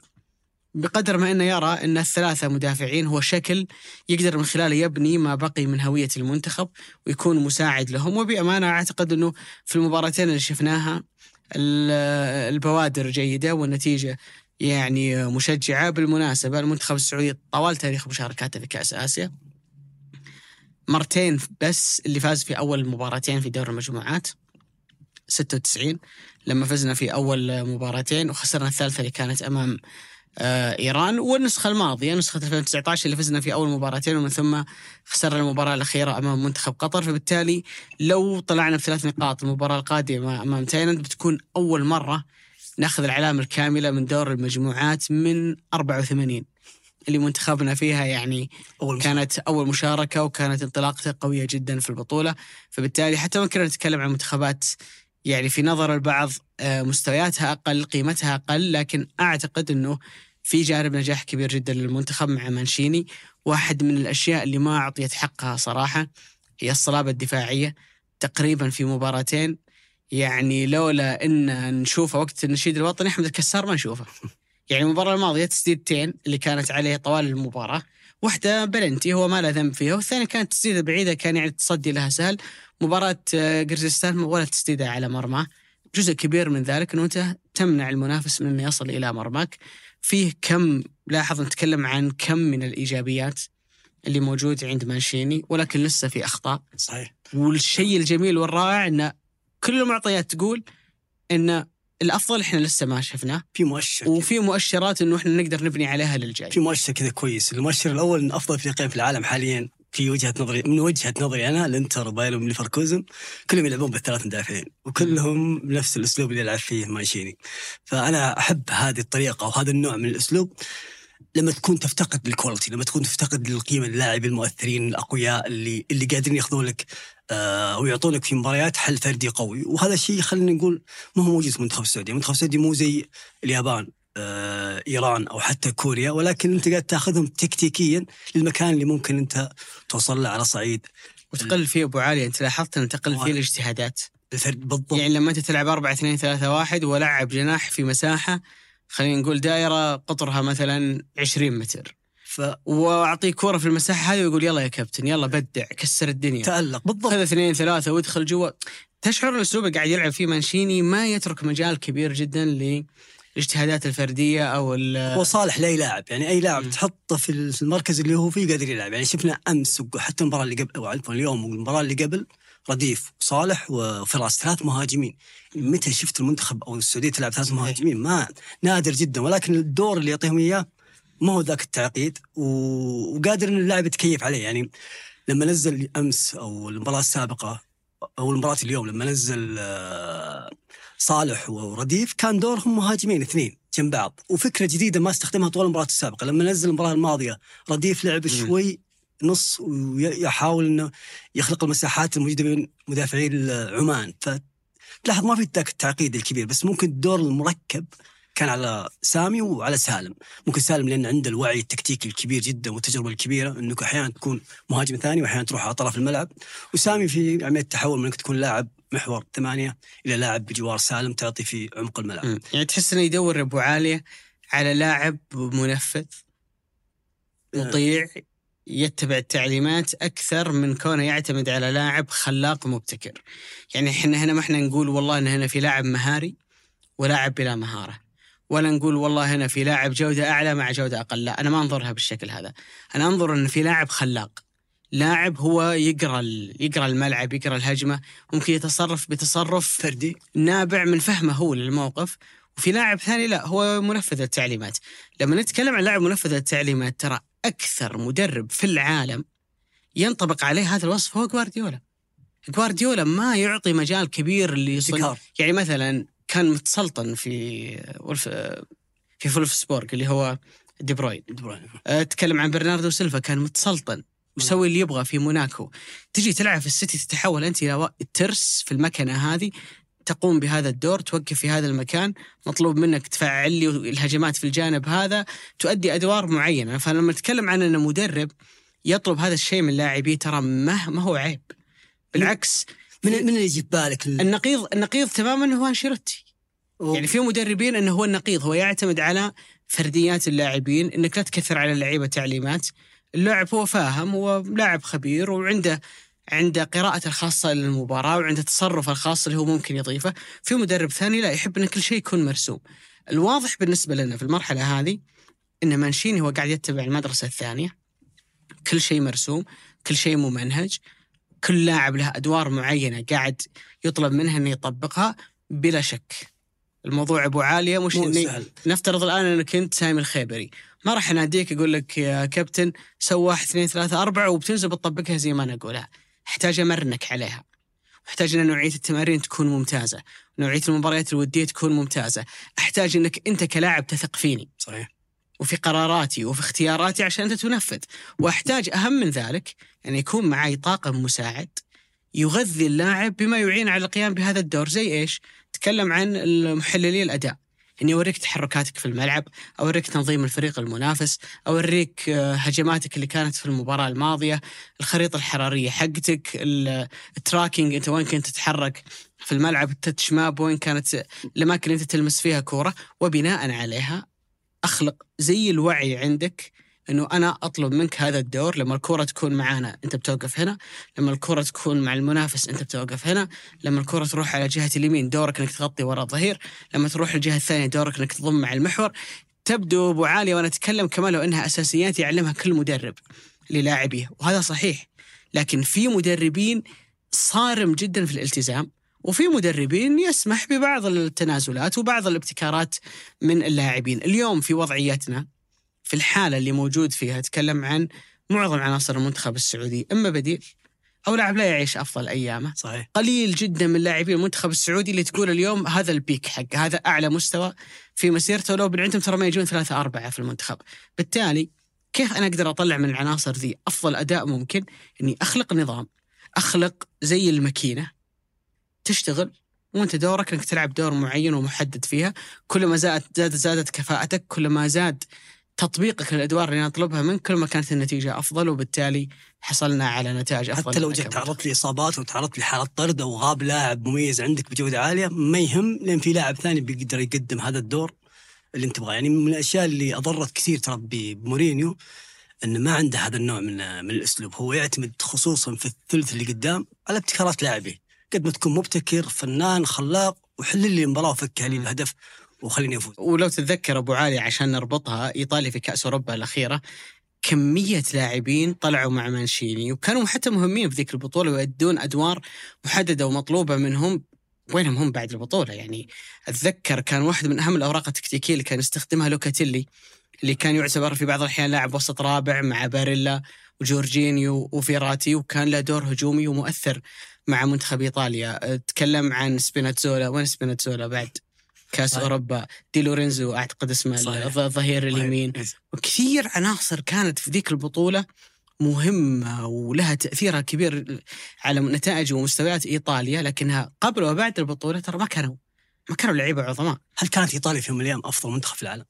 بقدر ما إنه يرى إن الثلاثة مدافعين هو شكل يقدر من خلاله يبني ما بقي من هوية المنتخب ويكون مساعد لهم. وبأمانة أعتقد إنه في المباراتين اللي شفناها البوادر جيدة والنتيجة يعني مشجعة بالمناسبة. المنتخب السعودي طوال تاريخ مشاركاته في كأس آسيا. مرتين بس اللي فاز في أول مباراتين في دور المجموعات. 96 لما فزنا في أول مباراتين وخسرنا الثالثة اللي كانت أمام آه إيران. والنسخة الماضية نسخة 2019 اللي فزنا في أول مباراتين ومن ثم خسرنا المباراة الأخيرة أمام منتخب قطر. فبالتالي لو طلعنا بثلاث نقاط المباراة القادمة أمام تايلاند بتكون أول مرة ناخذ العلامة الكاملة من دور المجموعات من 84 اللي منتخبنا فيها يعني أول كانت أول مشاركة وكانت انطلاقته قوية جدا في البطولة. فبالتالي حتى وإن كنا نتكلم عن منتخبات يعني في نظر البعض آه، مستوياتها أقل قيمتها أقل لكن أعتقد أنه في جانب نجاح كبير جدا للمنتخب مع مانشيني. واحد من الأشياء اللي ما أعطيت حقها صراحة هي الصلابة الدفاعية تقريبا في مباراتين. يعني لولا إن نشوفه وقت النشيد الوطني أحمد الكسار ما نشوفه. يعني المباراة الماضية تسديدتين اللي كانت عليه طوال المباراة. واحدة بلنتي هو ما له ذنب فيها والثانية كانت تسديدة بعيدة كان يعني التصدي لها سهل. مباراة آه، قرزستان ولا تسديدة على مرمى. جزء كبير من ذلك إنه أنت تمنع المنافس من انه يصل إلى مرماك. فيه كم لاحظ نتكلم عن كم من الإيجابيات اللي موجود عند مانشيني ولكن لسه في أخطاء. صحيح. والشيء الجميل والرائع إنه كل المعطيات تقول إن الأفضل إحنا لسه ما شفناه. في مؤشر وفي مؤشرات إنه إحنا نقدر نبني عليها للجاي. في مؤشر كذا كويس. المؤشر الأول إن أفضل فريقين في العالم حاليا في وجهة نظري من وجهة نظري أنا الإنتر وبايرن وليفركوزن كلهم يلعبون بالثلاث مدافعين وكلهم بنفس الأسلوب اللي يلعب فيه مانشيني. فأنا أحب هذه الطريقة وهذا النوع من الأسلوب لما تكون تفتقد للكواليتي لما تكون تفتقد للقيمة اللاعبين المؤثرين الأقوياء اللي اللي قادرين يأخذون لك ويعطونك في مباريات حل فردي قوي. وهذا الشيء خلينا نقول ما هو موجود في المنتخب السعودي، المنتخب السعودي مو زي اليابان آه إيران أو حتى كوريا. ولكن أنت قاعد تأخذهم تكتيكيا للمكان اللي ممكن أنت توصل له على صعيد. وتقل فيه أبو علي أنت لاحظت ان تقل فيه. الاجتهادات. الفرد بالضبط. يعني لما أنت تلعب 4 2 3 1 ولعب جناح في مساحة خلينا نقول دائره قطرها مثلا 20 متر. ف وأعطيه كورة في المساحة هذه ويقول يلا يا كابتن يلا بدع كسر الدنيا. تألق بالضبط. خذ اثنين ثلاثة وادخل جوا. تشعر الاسلوب اللي قاعد يلعب فيه مانشيني ما يترك مجال كبير جدا للاجتهادات الفردية أو ال- هو صالح لأي لاعب يعني أي لاعب. تحطه في في المركز اللي هو فيه قادر يلعب. يعني شفنا أمس وحتى المباراة اللي قبل أو عفوا اليوم والمباراة اللي قبل رديف وصالح وفراس ثلاث مهاجمين. متى شفت المنتخب أو السعودية تلعب ثلاث مهاجمين؟ ما نادر جدا. ولكن الدور اللي يعطيهم إياه ما هو ذاك التعقيد وقادر إن اللاعب يتكيف عليه. يعني لما نزل امس أو المباراة السابقة أو المباراة اليوم لما نزل آه، صالح ورديف كان دورهم مهاجمين اثنين جنب بعض. وفكرة جديدة ما استخدمها طول المباراة السابقة. لما نزل المباراة الماضية رديف لعب شوي نص ويحاول إنه يخلق المساحات الموجودة بين مدافعي عمان. فتلاحظ ما في ذاك التعقيد الكبير بس ممكن الدور المركب كان على سامي وعلى سالم ممكن سالم لأن عنده الوعي التكتيكي الكبير جدا والتجربة الكبيرة إنك أحيانا تكون مهاجم ثاني واحيانا تروح على طرف الملعب وسامي في عمليه تحول من إنك تكون لاعب محور ثمانية إلى لاعب بجوار سالم تعطي في عمق الملعب مم. يعني تحس إنه يدور أبو عالية على لاعب منفذ مطيع يتبع التعليمات أكثر من كونه يعتمد على لاعب خلاق مبتكر. يعني إحنا هنا ما إحنا نقول والله إن هنا في لاعب مهاري ولاعب بلا مهارة. ولا نقول والله هنا في لاعب جودة أعلى مع جودة أقل، لا أنا ما أنظرها بالشكل هذا. أنا أنظر إن في لاعب خلاق. لاعب هو يقرأ يقرأ الملعب، يقرأ الهجمة، ممكن يتصرف بتصرف فردي. نابع من فهمه هو للموقف. وفي لاعب ثاني لا هو منفذ التعليمات. لما نتكلم عن لاعب منفذ التعليمات ترى أكثر مدرب في العالم ينطبق عليه هذا الوصف هو جوارديولا. جوارديولا ما يعطي مجال كبير ابتكار. يعني مثلا كان متسلطن في ولف في فولفسبورغ اللي هو دي بروين. دي بروين. أه، تكلم عن برناردو سيلفا كان متسلطن ويسوي اللي يبغى في موناكو. تجي تلعب في السيتي تتحول أنت إلى ترس في المكنة هذه تقوم بهذا الدور توقف في هذا المكان مطلوب منك تفعل لي الهجمات في الجانب هذا تؤدي أدوار معينة. فلما نتكلم عن ان مدرب يطلب هذا الشيء من لاعبيه ترى ما ما هو عيب. بالعكس من من اللي يجي في بالك؟ ال- النقيض النقيض تماما هو أنشيلوتي. يعني في مدربين إنه هو النقيض هو يعتمد على فرديات اللاعبين إنك لا تكثر على اللعيبة تعليمات. اللاعب هو فاهم هو لاعب خبير وعنده عنده قراءة الخاصة للمباراة وعنده تصرف الخاص اللي هو ممكن يضيفه. في مدرب ثاني لا يحب إن كل شيء يكون مرسوم. الواضح بالنسبة لنا في المرحلة هذه إن مانشيني هو قاعد يتبع المدرسة الثانية. كل شيء مرسوم كل شيء ممنهج. كل لاعب له أدوار معينة قاعد يطلب منه إنه يطبقها بلا شك. الموضوع أبو عالية مش إني سهل. نفترض الآن أنك أنت سامي الخيبري. ما راح أناديك أقول لك يا كابتن سوي واحد اثنين ثلاثة أربعة وبتنزل بتطبقها زي ما أنا أقولها. أحتاج أمرنك عليها. أحتاج أن نوعية التمارين تكون ممتازة. نوعية المباريات الودية تكون ممتازة. أحتاج أنك أنت كلاعب تثق فيني. صحيح. وفي قراراتي وفي اختياراتي عشان أنت تنفذ. وأحتاج أهم من ذلك أن يكون معي طاقم مساعد يغذي اللاعب بما يعين على القيام بهذا الدور. زي إيش؟ تكلم عن المحللي الأداء. إني أوريك تحركاتك في الملعب، أوريك تنظيم الفريق المنافس، أوريك آه، هجماتك اللي كانت في المباراة الماضية، الخريطة الحرارية حقتك، ال- ال tracking أنت وين كنت تتحرك في الملعب، التتش ماب وين كانت الأماكن اللي أنت تلمس فيها كورة، وبناء عليها أخلق زي الوعي عندك إنه أنا أطلب منك هذا الدور لما الكره تكون معانا. أنت بتوقف هنا، لما الكره تكون مع المنافس أنت بتوقف هنا، لما الكره تروح على جهة اليمين دورك إنك تغطي وراء الظهير، لما تروح الجهة الثانية دورك إنك تضم مع المحور. تبدو أبو عاليه وأنا أتكلم كما لو إنها أساسيات يعلمها كل مدرب للاعبيه وهذا صحيح. لكن في مدربين صارم جدا في الالتزام وفي مدربين يسمح ببعض التنازلات وبعض الابتكارات من اللاعبين. اليوم في وضعيتنا في الحالة اللي موجود فيها اتكلم عن معظم عناصر المنتخب السعودي. إما بديل أو لاعب لا يعيش أفضل أيامه. صحيح. قليل جدا من لاعبين المنتخب السعودي اللي تقول اليوم هذا البيك حق هذا أعلى مستوى في مسيرته. من عندهم ترى ما يجون ثلاثة أربعة في المنتخب. بالتالي كيف أنا أقدر أطلع من العناصر ذي؟ أفضل أداء ممكن إني أخلق نظام أخلق زي الماكينة تشتغل وأنت دورك إنك تلعب دور معين ومحدد فيها. كل ما زادت زادت زادت كفاءتك كل ما زاد تطبيقك للأدوار اللي نطلبها منك كل ما كانت النتيجة أفضل وبالتالي حصلنا على نتائج أفضل حتى لو جيت. تعرضت لاصابات وتعرضت لحالات طرد أو غاب لاعب مميز عندك بجودة عالية ما يهم لأن في لاعب ثاني بيقدر يقدم هذا الدور اللي أنت تبغاه. يعني من الأشياء اللي أضرت كثير ترى بمورينيو إنه ما عنده هذا النوع من من الأسلوب. هو يعتمد خصوصا في الثلث اللي قدام على ابتكارات لاعبيه قد ما تكون مبتكر فنان خلاق وحل لي المباراة وفكها لي الهدف وخليني أفوز. ولو تتذكر أبو علي عشان نربطها إيطاليا في كأس أوروبا الأخيرة كمية لاعبين طلعوا مع مانشيني وكانوا حتى مهمين في ذيك البطولة ويؤدون أدوار محددة ومطلوبة منهم. وينهم هم بعد البطولة؟ يعني أتذكر كان واحد من أهم الأوراق التكتيكية اللي كان يستخدمها لوكاتيلي اللي كان يعتبر في بعض الأحيان لاعب وسط رابع مع باريلا وجورجينيو وفيراتي وكان له دور هجومي ومؤثر مع منتخب إيطاليا. تكلم عن سبيناتزولا. وين سبيناتزولا بعد؟ كاس صحيح. أوروبا دي لورينزو أعتقد اسمه الظهير اليمين. وكثير عناصر كانت في ذيك البطولة مهمة ولها تأثيرها كبير على نتائج ومستويات إيطاليا لكنها قبل وبعد البطولة ترى ما كانوا ما كانوا لعيبة عظماء. هل كانت إيطاليا في يوم من الأيام أفضل منتخب في العالم؟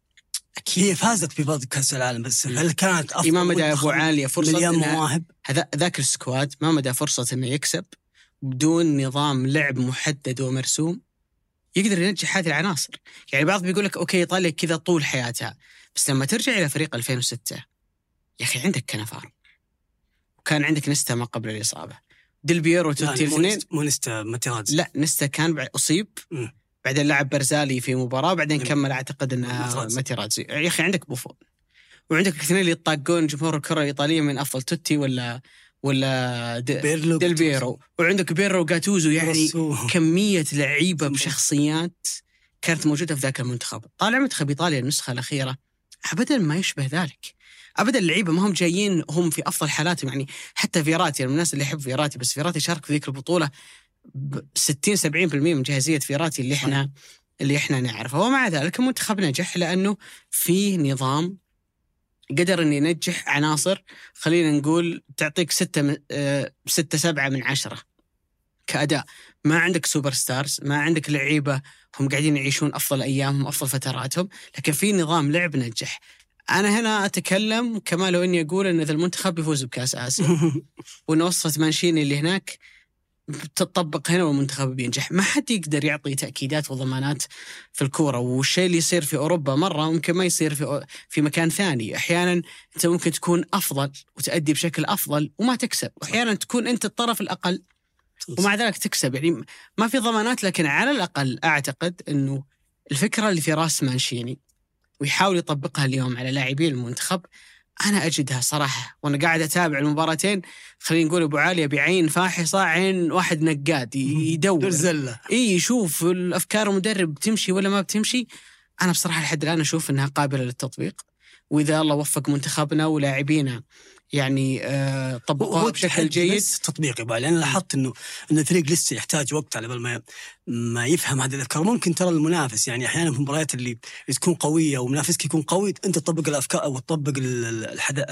هي فازت في بعض كأس العالم بس هل كانت أفضل ما مدى أبو عالية فرصة مليان مواهب؟ ذاك ال squad ما مدى فرصة إنه يكسب بدون نظام لعب محدد ومرسوم. يقدر ينجح هذه العناصر. يعني بعض بيقول لك okay ايطاليا كذا طول حياتها بس لما ترجع إلى فريق 2006 يا أخي عندك كنفار. وكان عندك نستا ما قبل الإصابة. ديل بيرو توتي الاثنين مو نستا ماتيرازي لا نستا كان أصيب. بعدين لعب برزالي في مباراة وبعدين. كمل أعتقد انها ماتيرازي. ماتيرازي يا أخي عندك بوفون. وعندك الاثنين اللي يطاقون جمهور الكرة الإيطالية من أفضل توتي ولا ولا بيرلو ديل بيرو. وعندك بيرو وجاتوزو يعني رسو. كمية لعيبة بشخصيات كانت موجودة في ذاك المنتخب. طالع منتخب إيطاليا النسخة الأخيرة. أبدا ما يشبه ذلك. أبدا اللعيبة ما هم جايين هم في أفضل حالاتهم. يعني حتى فيراتي أنا من الناس اللي يحب فيراتي بس فيراتي شارك في ذيك البطولة ب 60 70% من جاهزية فيراتي اللي إحنا اللي إحنا نعرفه. ومع ذلك المنتخب نجح لأنه في نظام قدر انه ينجح عناصر خلينا نقول تعطيك ستة من آه، ستة سبعة من عشرة كأداء. ما عندك super stars ما عندك لعيبة هم قاعدين يعيشون أفضل أيامهم أفضل فتراتهم لكن في نظام لعب نجح. أنا هنا أتكلم كما لو إني أقول أن إذا المنتخب بيفوز بكأس آسيا. وأن وصفة مانشيني اللي هناك تطبق هنا والمنتخب بينجح. ما حد يقدر يعطي تأكيدات وضمانات في الكورة والشيء اللي يصير في أوروبا مرة ممكن ما يصير في في مكان ثاني. أحيانا أنت ممكن تكون أفضل وتأدي بشكل أفضل وما تكسب. وأحيانا تكون أنت الطرف الأقل ومع ذلك تكسب. يعني ما في ضمانات لكن على الأقل أعتقد أنه الفكرة اللي في راس مانشيني ويحاول يطبقها اليوم على لاعبي المنتخب أنا أجدها صراحة. وأنا قاعد أتابع المباراتين. خلينا نقول أبو عالية بعين فاحصة عين واحد نقاد يدور. درزلة إي يشوف الأفكار المدرب بتمشي ولا ما بتمشي. أنا بصراحة لحد الآن أشوف إنها قابلة للتطبيق. وإذا الله وفق منتخبنا ولاعبينا يعني آه طبقوها بشكل جيد. بس تطبيق يبغى لأن لاحظت إنه إن الفريق لسه يحتاج وقت على بال ما ما يفهم هذه الأفكار. ممكن ترى المنافس يعني أحيانا في المباريات اللي تكون قوية ومنافسك يكون قوي أنت تطبق الأفكار أو تطبق ال- ال- الحد...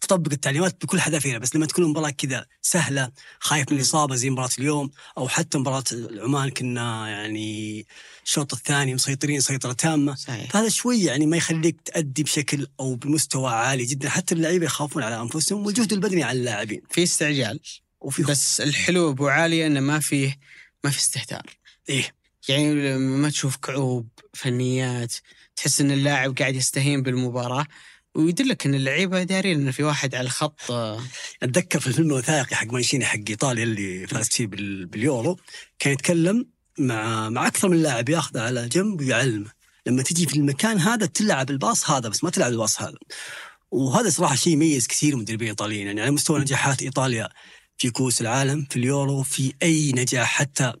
تطبق التعليمات بكل حذافيرها بس لما تكون المباراه كذا سهلة خايف من الإصابة زي مباراة اليوم أو حتى مباراة عمان كنا يعني الشوط الثاني مسيطرين سيطرة تامة صحيح. فهذا شوي يعني ما يخليك تأدي بشكل أو بمستوى عالي جدا. حتى اللعيبة يخافون على أنفسهم والجهد البدني على اللاعبين. في استعجال وفي بس الحلو أبو عاليه إنه ما فيه ما في استهتار. إيه. يعني ما تشوف كعوب فنيات تحس إن اللاعب قاعد يستهين بالمباراة ويدلك إن اللعيبة دارين إن في واحد على الخط آه، أتذكر في الفيلم الوثائقي حق مانشيني حق إيطاليا اللي فاز فيه بال- باليورو كان يتكلم مع مع أكثر من لاعب ياخذه على جنب ويعلمه. لما تجي في المكان هذا تلعب الباص هذا بس ما تلعب الباص هذا. وهذا صراحة شيء يميز كثير المدربين الايطاليين يعني على مستوى نجاحات إيطاليا في كؤوس العالم في اليورو في أي نجاح حتى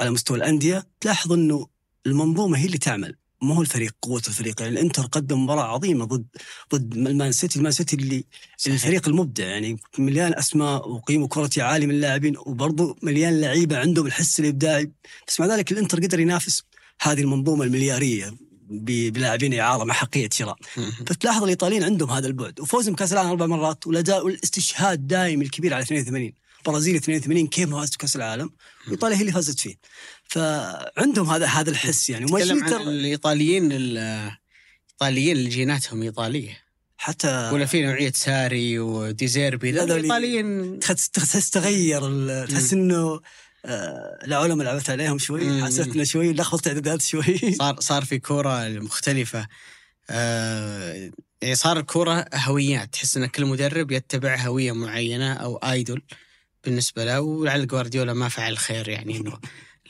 على مستوى الأندية تلاحظ إنه المنظومة هي اللي تعمل. ما هو الفريق قوة الفريق؟ يعني الإنتر قدم مباراة عظيمة ضد ضد المان سيتي. المان سيتي اللي الفريق المبدع يعني مليان أسماء وقيمة كرتي عالي من اللاعبين وبرضه مليان لعيبة عندهم الحس الإبداعي. بس مع ذلك الإنتر قدر ينافس هذه المنظومة المليارية بلاعبين إعارة مع حقية شراء فتلاحظ الإيطاليين عندهم هذا البعد وفوزهم كاس العالم أربع مرات والأداء والإستشهاد دائم الكبير على 82 البرازيل 82 كيف ما فازت بكاس العالم وإيطاليا هي اللي فازت فيه. فعندهم هذا هذا الحس يعني. وما تكلم عن الإيطاليين الايطاليين اللي جيناتهم إيطالية. حتى ولا في نوعية ساري وديزيربي لا، الايطاليين تحس تغير تحس إنه آه، العلماء لعبت عليهم شوي. حسيتنا شوي لخبطت إعدادات شوي. صار صار في كورة مختلفة. آه يعني صار الكورة هويات تحس إن كل مدرب يتبع هوية معينة أو ايدول بالنسبة له ولعل جوارديولا ما فعل خير يعني إنه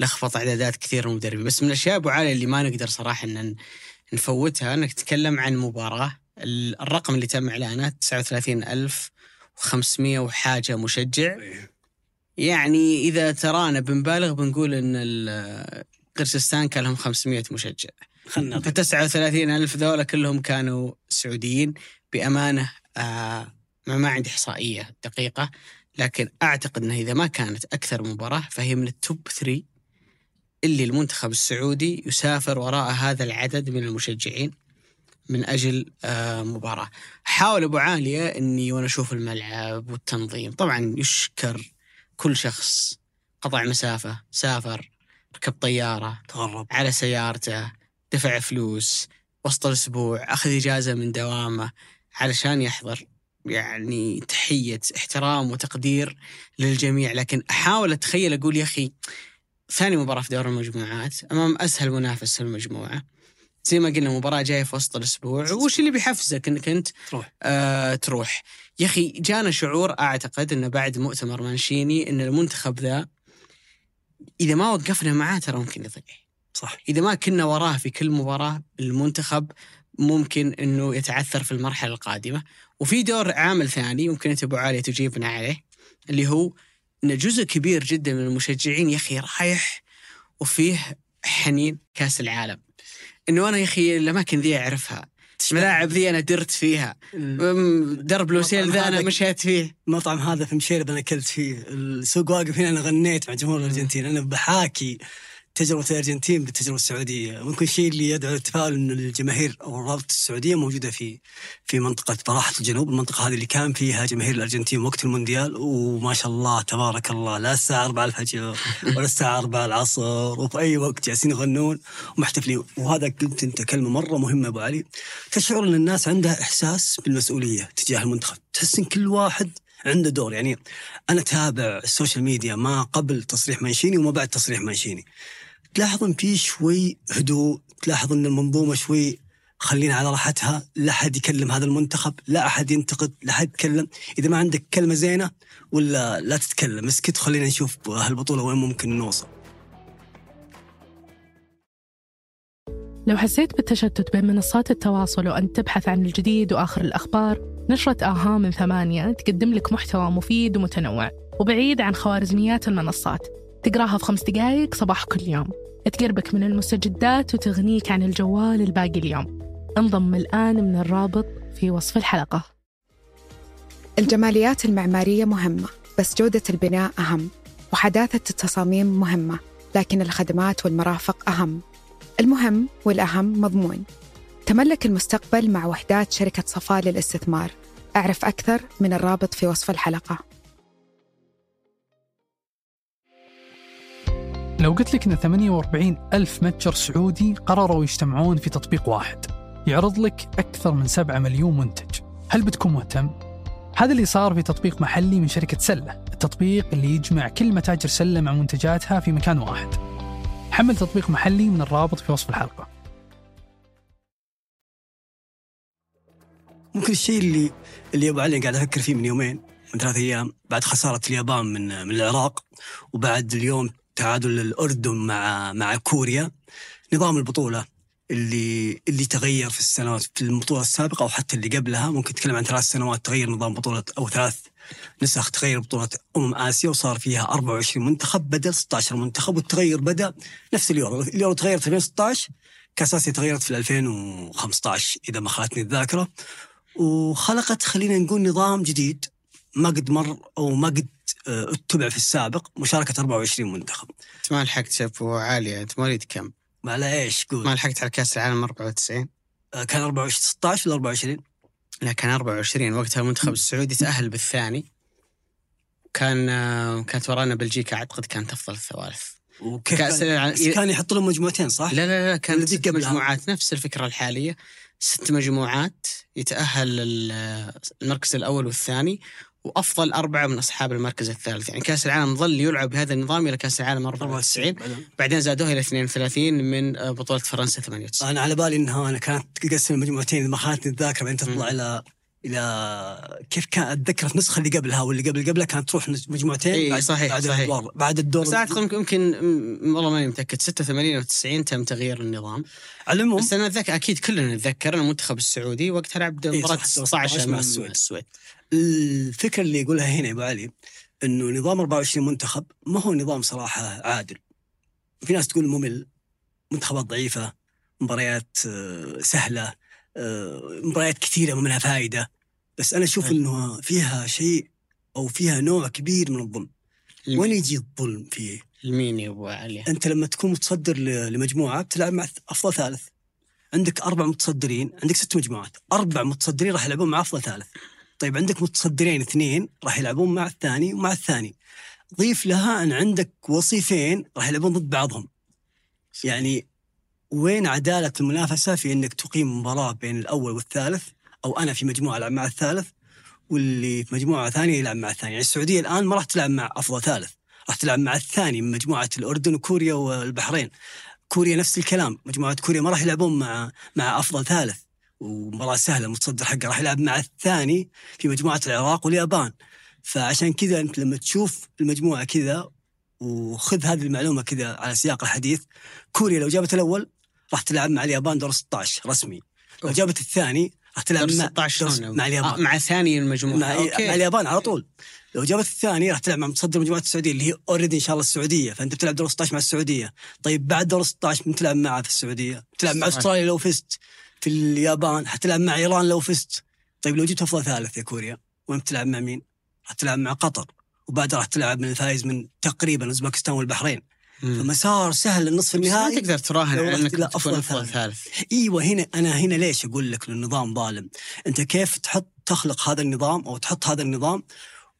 لخبط اعدادات كثير من المدربين. بس من الأشياء أبو علي اللي ما نقدر صراحة إن نفوتها إنك تتكلم عن مباراة. ال- الرقم اللي تم إعلانه 39500 وحاجة مشجع. يعني إذا ترانا بنبالغ بنقول إن قرسستان كان لهم 500 مشجع. خلنا ف نعطيك 39 ألف ذولا كلهم كانوا سعوديين. بأمانة آه ما ما عندي إحصائية دقيقة. لكن أعتقد أنها إذا ما كانت أكثر مباراة فهي من التوب 3 اللي المنتخب السعودي يسافر وراء هذا العدد من المشجعين من أجل آه مباراة. حاول أبو عالية أني وأنا أشوف الملعب والتنظيم. طبعا يشكر كل شخص. قطع مسافة سافر ركب طيارة تغرب. على سيارته دفع فلوس وسط الأسبوع أخذ إجازة من دوامه علشان يحضر. يعني تحية احترام وتقدير للجميع لكن أحاول أتخيل أقول يا أخي ثاني مباراة في دور المجموعات أمام أسهل منافس في المجموعة. زي ما قلنا مباراة جاية في وسط الأسبوع وش اللي بيحفزك أنك أنت تروح. آه تروح؟ يا أخي جانا شعور أعتقد أنه بعد مؤتمر مانشيني أن المنتخب ذا إذا ما وقفنا معاه ترى ممكن يضيع. صح. إذا ما كنا وراه في كل مباراة المنتخب ممكن إنه يتعثر في المرحلة القادمة. وفي دور عامل ثاني يمكن أنت أبو عاليه تجيبنا عليه اللي هو إن جزء كبير جدا من المشجعين يا أخي رايح وفيه حنين كأس العالم. إنه أنا يا أخي الاماكن ذي أعرفها. الملاعب ذي أنا درت فيها. درب لوسيل ذا أنا مشيت فيه. المطعم هذا في مشيرب أنا أكلت فيه. السوق واقف هنا أنا غنيت مع جمهور الأرجنتين. أنا بحاكي. تجربة الأرجنتين بالتجربة السعودية. ممكن الشيء اللي يدعو للتفاؤل إن الجماهير أو الرابطة السعودية موجودة في في منطقة براحة الجنوب المنطقة هذه اللي كان فيها جماهير الأرجنتين وقت المونديال. وما شاء الله تبارك الله لا الساعة 4 الفجر ولا الساعة 4 العصر وفي أي وقت جالسين يغنون ومحتفلين. وهذا قلت أنت كلمة مرة مهمة أبو علي. تشعر أن الناس عندها إحساس بالمسؤولية تجاه المنتخب. تحس إن كل واحد عنده دور. يعني أنا أتابع ال social media ما قبل تصريح مانشيني وما بعد تصريح مانشيني تلاحظ إن في شوي هدوء تلاحظ إن المنظومة شوي خلينا على راحتها لا أحد يكلم هذا المنتخب لا أحد ينتقد لا أحد يتكلم. إذا ما عندك كلمة زينة ولا لا تتكلم اسكت خلينا نشوف هالبطوله وين ممكن نوصل. لو حسيت بالتشتت بين منصات التواصل وأنت تبحث عن الجديد وآخر الأخبار نشرة آها من ثمانية تقدم لك محتوى مفيد ومتنوع وبعيد عن خوارزميات المنصات. تقراها في خمس دقايق صباح كل يوم. تقربك من المستجدات وتغنيك عن الجوال الباقي اليوم. انضم الآن من الرابط في وصف الحلقة. الجماليات المعمارية مهمة بس جودة البناء أهم وحداثة التصاميم مهمة لكن الخدمات والمرافق أهم. المهم والأهم مضمون. تملك المستقبل مع وحدات شركة صفاء للاستثمار. أعرف أكثر من الرابط في وصف الحلقة. لو قلت لك إن 48 ألف متجر سعودي قرروا يجتمعون في تطبيق واحد يعرض لك أكثر من 7 مليون منتج. هل بتكون مهتم؟ هذا اللي صار في تطبيق محلي من شركة سلة التطبيق اللي يجمع كل متاجر سلة مع منتجاتها في مكان واحد. حمل تطبيق محلي من الرابط في وصف الحلقة. ممكن الشيء اللي اللي أبو علي قاعد أفكر فيه من يومين من ثلاث أيام بعد خسارة اليابان من من العراق وبعد اليوم تعادل الأردن مع مع كوريا. نظام البطولة اللي اللي تغير في السنوات في البطولة السابقة أو حتى اللي قبلها. ممكن تتكلم عن ثلاث سنوات تغير نظام بطولة أو ثلاث نسخ تغير بطولة أمم آسيا وصار فيها 24 منتخب بدل 16 منتخب والتغير بدأ نفس اليورو، اليورو تغيرت في 2016 كاس آسيا تغيرت في 2015 إذا ما خانتني الذاكرة. وخلقت خلينا نقول نظام جديد. ما قد مر أو ما قد اتبع في السابق مشاركة 24 منتخب. أنت ما لحقت ابو عاليه أنت مواليد كم؟ ما لا إيش؟ ما قول لحقت على كأس العالم 94 آه، كان 24 16 ولا 24 لا كان 24 وقتها المنتخب السعودي تأهل بالثاني. كان آه، كانت ورانا بلجيكا أعتقد كانت أفضل الثوالث. وكيف كأس كان, كان يحط لهم مجموعتين صح؟ لا لا لا الذي ست. مجموعات نفس الفكرة الحالية. ست مجموعات يتأهل ال- المركز الأول والثاني وأفضل أربعة من أصحاب المركز الثالث يعني كأس العالم ظل يلعب بهذا النظام إلى كأس العالم 94 بعدين. زادوه إلى 32 من آه، بطولة فرنسا 98 أنا على بالي إنها أنا كانت تقسم المجموعتين إذا ما خانتني الذاكرة بعدين تطلع. إلى إلى كيف كان أتذكر النسخه اللي قبلها واللي قبل قبلها كانت تروح مجموعتين إي، بعد صحيح، بعد صحيح. الادوار بعد الدور بس أعتقد يمكن- والله ماني متأكد 86 أو 90 تم تغيير النظام على العموم بس أنا اتذكر أكيد كلنا نتذكر المنتخب السعودي وقتها لعب إيه، مباراة صح، 16 مع السويد. السويد الفكرة اللي يقولها هنا يا أبو علي إنه نظام 24 منتخب ما هو نظام صراحة عادل في ناس تقول ممل منتخبات ضعيفة مباريات آه، سهلة مباريات كثيرة ما منها فائده بس أنا أشوف أي. إنه فيها شيء أو فيها نوع كبير من الظلم. وين يجي الظلم فيه؟ المين يا أبو علي؟ أنت لما تكون متصدر لمجموعة بتلعب مع أفضل ثالث. عندك أربع متصدرين عندك ست مجموعات أربع متصدرين راح يلعبون مع أفضل ثالث. طيب عندك متصدرين اثنين راح يلعبون مع الثاني ومع الثاني. ضيف لها أن عندك وصيفين راح يلعبون ضد بعضهم. يعني وين عدالة المنافسة في إنك تقيم مباراة بين الأول والثالث أو أنا في مجموعة ألعب مع الثالث واللي في مجموعة ثانية يلعب مع الثاني يعني السعودية الآن ما راح تلعب مع أفضل ثالث راح تلعب مع الثاني من مجموعة الأردن وكوريا والبحرين. كوريا نفس الكلام مجموعة كوريا ما راح يلعبون مع مع أفضل ثالث ومباراة سهلة متصدر حقه راح يلعب مع الثاني في مجموعة العراق واليابان. فعشان كذا أنت لما تشوف المجموعة كذا وخذ هذه المعلومة كذا على سياق الحديث كوريا لو جابت الأول راح تلعب مع اليابان دور 16 رسمي. لو. جابت الثاني راح تلعب مع 16 دور- شلون؟ مع اليابان. آه، مع ثاني المجموعة. مع, مع اليابان على طول. لو جابت الثاني راح تلعب مع متصدر مجموعة السعودية اللي هي اوريدي إن شاء الله السعودية. فأنت بتلعب دور 16 مع السعودية. طيب بعد دور 16 من تلعب معها في السعودية؟ تلعب مع. أستراليا لو فزت. في اليابان حتلعب مع إيران لو فزت. طيب لو جبت أفضل ثالث يا كوريا وين بتلعب مع مين؟ راح تلعب مع قطر. وبعدها راح تلعب من الفايز من تقريبا اوزبكستان والبحرين. فمسار سهل النصف بس ما النهائي. تقدر تراهن على إنك تكون أفضل ثالث. ثالث. إيوه هنا أنا هنا ليش أقول لك النظام ظالم؟ أنت كيف تحط تخلق هذا النظام أو تحط هذا النظام؟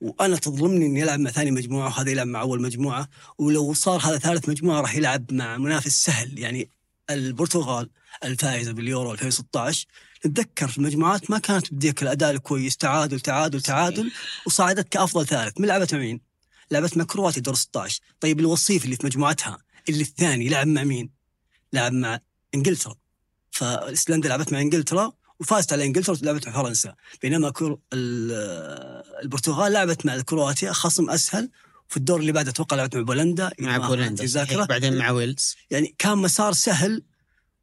وأنا تظلمني إني ألعب مع ثاني مجموعة وهذا يلعب مع أول مجموعة. ولو صار هذا ثالث مجموعة راح يلعب مع منافس سهل. يعني البرتغال الفائزة باليورو 2016 نتذكر في المجموعات ما كانت بديك الأداء الكويس. تعادل تعادل تعادل. وصعدت كافضل ثالث. من لعبت مع مين؟ لعبت مع كرواتيا دور 16 طيب الوصيف اللي في مجموعتها اللي الثاني لعب مع مين؟ لعب مع إنجلترا. فايسلندا لعبت مع إنجلترا وفازت على إنجلترا ولعبت مع فرنسا. بينما كرو... ال- البرتغال لعبت مع كرواتيا خصم أسهل. في الدور اللي بعده أتوقع لعبت مع بولندا مع بولندا بعدين مع ويلز. يعني كان مسار سهل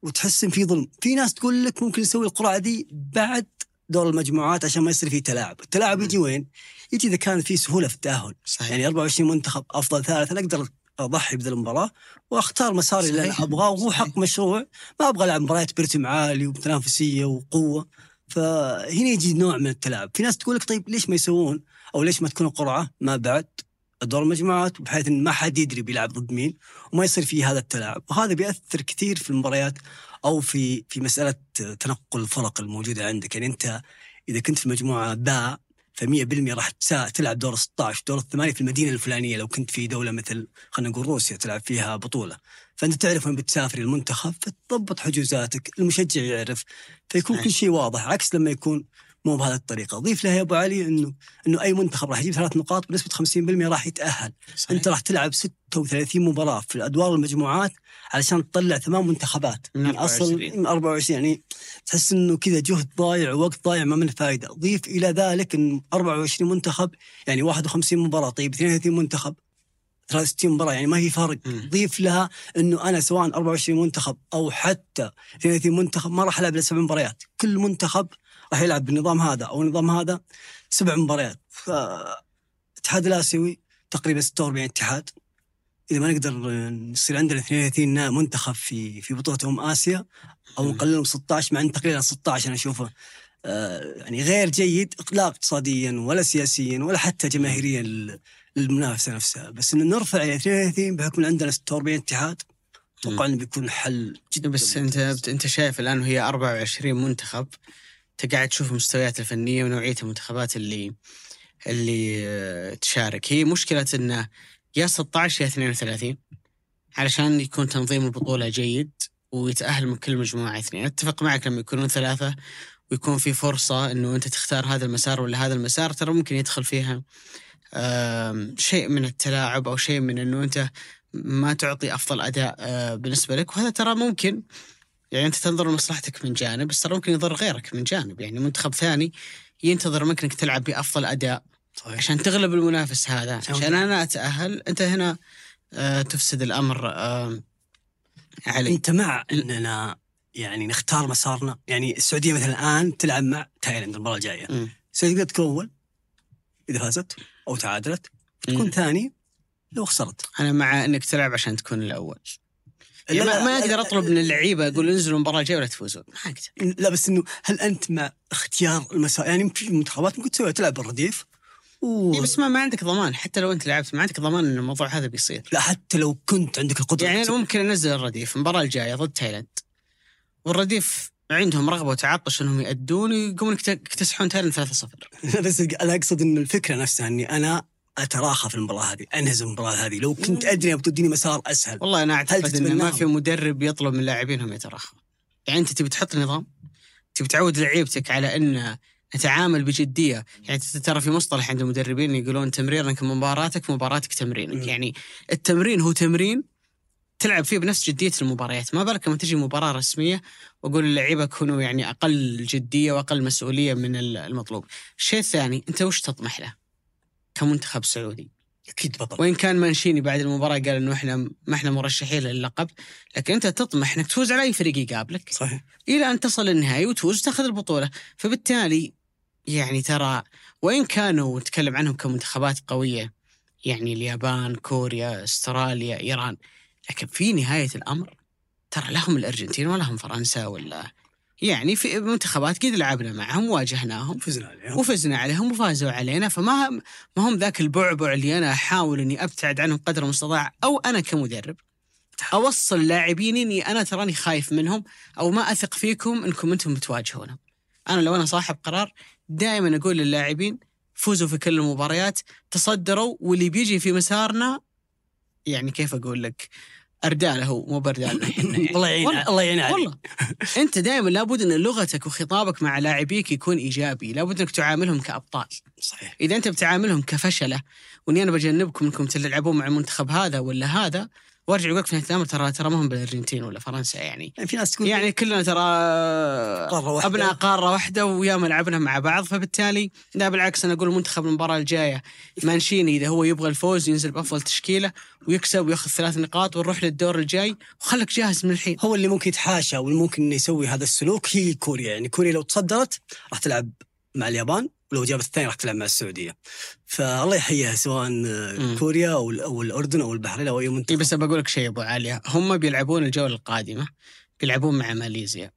وتحس إن في ظلم. في ناس تقول لك ممكن نسوي القرعة دي بعد دور المجموعات عشان ما يصير في تلاعب. التلاعب يجي وين؟ يجي إذا كان في سهولة في التأهل. صحيح. يعني 24 منتخب أفضل ثالث أنا أقدر أضحي بذا المباراة وأختار مساري اللي أنا. أبغاه وهو. حق مشروع. ما أبغى ألعب مباريات برتم عالي وتنافسيه وقوة. فهنا يجي نوع من التلاعب. في ناس تقول لك طيب ليش ما يسوون؟ أو ليش ما تكون القرعه ما بعد. دور المجموعات بحيث إن ما حد يدري بيلعب ضد مين وما يصير فيه هذا التلاعب. وهذا بيأثر كثير في المباريات أو في في مسألة تنقل الفرق الموجودة عندك. يعني أنت إذا كنت في مجموعة باء ف 100% راح تلعب دور 16 دور الثمانية في المدينة الفلانية لو كنت في دولة مثل خلينا نقول روسيا تلعب فيها بطولة فأنت تعرف وين بتسافر المنتخب فتضبط حجوزاتك المشجع يعرف فيكون. كل شيء واضح عكس لما يكون مو بهذه الطريقة. ضيف لها يا أبو علي انه إنه أي منتخب راح يجيب ثلاث نقاط بنسبة 50% راح يتأهل. صحيح. أنت راح تلعب 36 مباراة في الأدوار المجموعات علشان تطلع ثمان منتخبات. من من أصل 24. من 24 يعني تحس إنه كذا جهد ضايع ووقت ضايع ما منه فائده ضيف إلى ذلك إن 24 منتخب يعني 51 مباراة طيب 32 منتخب 63 مباراة يعني ما في فرق مم. ضيف لها إنه أنا سواء 24 منتخب أو حتى 32 منتخب ما راح ألعب إلا سبع مباريات. كل منتخب راح يلعب بالنظام هذا أو النظام هذا سبع مباريات. فالاتحاد الآسيوي تقريبا 46 اتحاد. إذا ما نقدر نصير عندنا 32 منتخب في في بطولة ام آسيا أو. نقللهم 16 مع إن تقريبا 16 أنا أشوفه. آه، يعني غير جيد لا اقتصاديا ولا سياسيا ولا حتى جماهيريا لل- للمنافسة نفسها. بس انه نرفع إلى 32 بحكم عندنا 46 اتحاد أتوقع إنه بيكون حل جدا بس انت أنت شايف الآن وهي 24 منتخب. أنت قاعد تشوف المستويات الفنية ونوعية المنتخبات اللي اللي آه، تشارك. هي مشكلة انه يا 16 يا 32 علشان يكون تنظيم البطولة جيد ويتأهل من كل مجموعة اثنين. أتفق معك لما يكونون ثلاثة ويكون في فرصة إنه أنت تختار هذا المسار ولا هذا المسار ترى ممكن يدخل فيها شيء من التلاعب أو شيء من إنه أنت ما تعطي أفضل أداء آه، بالنسبة لك. وهذا ترى ممكن يعني أنت تنظر لمصلحتك من جانب بس ترى ممكن يضر غيرك من جانب. يعني منتخب ثاني ينتظر منك إنك تلعب بأفضل أداء صحيح. عشان تغلب المنافس هذا. عشان- عشان أنا أتأهل أنت هنا آه، تفسد الأمر آه، علي. أنت مع إننا يعني نختار مسارنا؟ يعني السعودية مثلا الآن تلعب مع تايلاند المباراة الجاية. السعودية تقدر تكون أول إذا فازت أو تعادلت تكون. ثاني لو خسرت. أنا مع إنك تلعب عشان تكون الأول. لا- ما, لا- ما أقدر أطلب من اللعيبة أقول انزلوا المباراة الجاية ولا تفوزون. ما أقدر. لا بس إنه هل أنت مع اختيار المسار يعني في منتخبات ممكن تسوي تلعب بالرديف؟ و... إيه بس ما, ما عندك ضمان. حتى لو أنت لعبت ما عندك ضمان إن الموضوع هذا بيصير. لا حتى لو كنت عندك القدرة. يعني أنا ممكن أنزل الرديف. المباراة الجاية ضد تايلاند. والرديف عندهم رغبة وتعطش إنهم يأدون ويقومون يكت- يكتسحون تايلاند 3-0 لا بس أنا أقصد إن الفكرة نفسها إني أنا أتراخى في المباراة هذه انهزم المباراة هذه. لو كنت أدري بتديني مسار أسهل. والله أنا أعتقد انه ما؟ في مدرب يطلب من لاعبينهم يتراخوا يعني أنت تبي تحط نظام تبي تعود لعيبتك على أن نتعامل بجدية. يعني ترى في مصطلح عند المدربين يقولون تمريرك مباراتك مباراتك تمرينك. مم. يعني التمرين هو تمرين تلعب فيه بنفس جدية المباريات. ما بالك لما تجي مباراة رسمية وأقول للعيبة كونوا يعني أقل جدية وأقل مسؤولية من المطلوب. الشيء الثاني أنت وش تطمح له؟ كمنتخب سعودي. أكيد بطل وإن كان مانشيني بعد المباراة قال إنه إحنا ما إحنا مرشحين للقب لكن أنت تطمح إنك تفوز على أي فريق يقابلك. صحيح. إلى أن تصل النهائي وتفوز وتاخذ البطولة. فبالتالي يعني ترى وإن كانوا نتكلم عنهم كمنتخبات قوية يعني اليابان كوريا أستراليا إيران لكن في نهاية الأمر ترى لهم الأرجنتين ولهم فرنسا ولا يعني في منتخبات قد لعبنا معهم واجهناهم فزنا عليهم. وفزنا عليهم وفازوا علينا فما هم ما هم ذاك البعبع اللي أنا أحاول إني أبتعد عنهم قدر المستطاع أو أنا كمدرب. أوصل لاعبيني إني أنا تراني خايف منهم أو ما أثق فيكم إنكم أنتم بتواجهونهم. أنا لو أنا صاحب قرار دائما أقول للاعبين فوزوا في كل المباريات تصدروا واللي بيجي في مسارنا يعني كيف أقول لك؟ ارداله هو مو يعني. الله يعين الله يعين عليك والله أنت دائما لابد أن لغتك وخطابك مع لاعبيك يكون إيجابي، لابد أنك تعاملهم كأبطال. صحيح إذا أنت بتعاملهم كفشلة واني أنا بجنبكم أنكم تلعبون مع المنتخب هذا ولا هذا وارجع أقول لك في نهاية الأمر ترى ترى ما هم بالأرجنتين ولا فرنسا يعني. يعني في ناس تقول يعني كلنا ترى قارة واحدة. أبناء قارة واحدة وياما لعبنا مع بعض. فبالتالي لا بالعكس أنا أقول المنتخب المباراة الجاية مانشيني إذا هو يبغى الفوز ينزل بأفضل تشكيلة ويكسب وياخذ ثلاث نقاط ونروح للدور الجاي. وخلك جاهز من الحين. هو اللي ممكن يتحاشى واللي ممكن يسوي هذا السلوك هي كوريا. يعني كوريا لو تصدرت راح تلعب مع اليابان. ولو جابت الثاني راح تلعب مع السعودية. فالله يحييها سواء مم. كوريا أو أو الأردن أو البحرين أو أي اي منتخب بس بقول لك شيء أبو عاليه هم بيلعبون الجولة القادمة بيلعبون مع ماليزيا.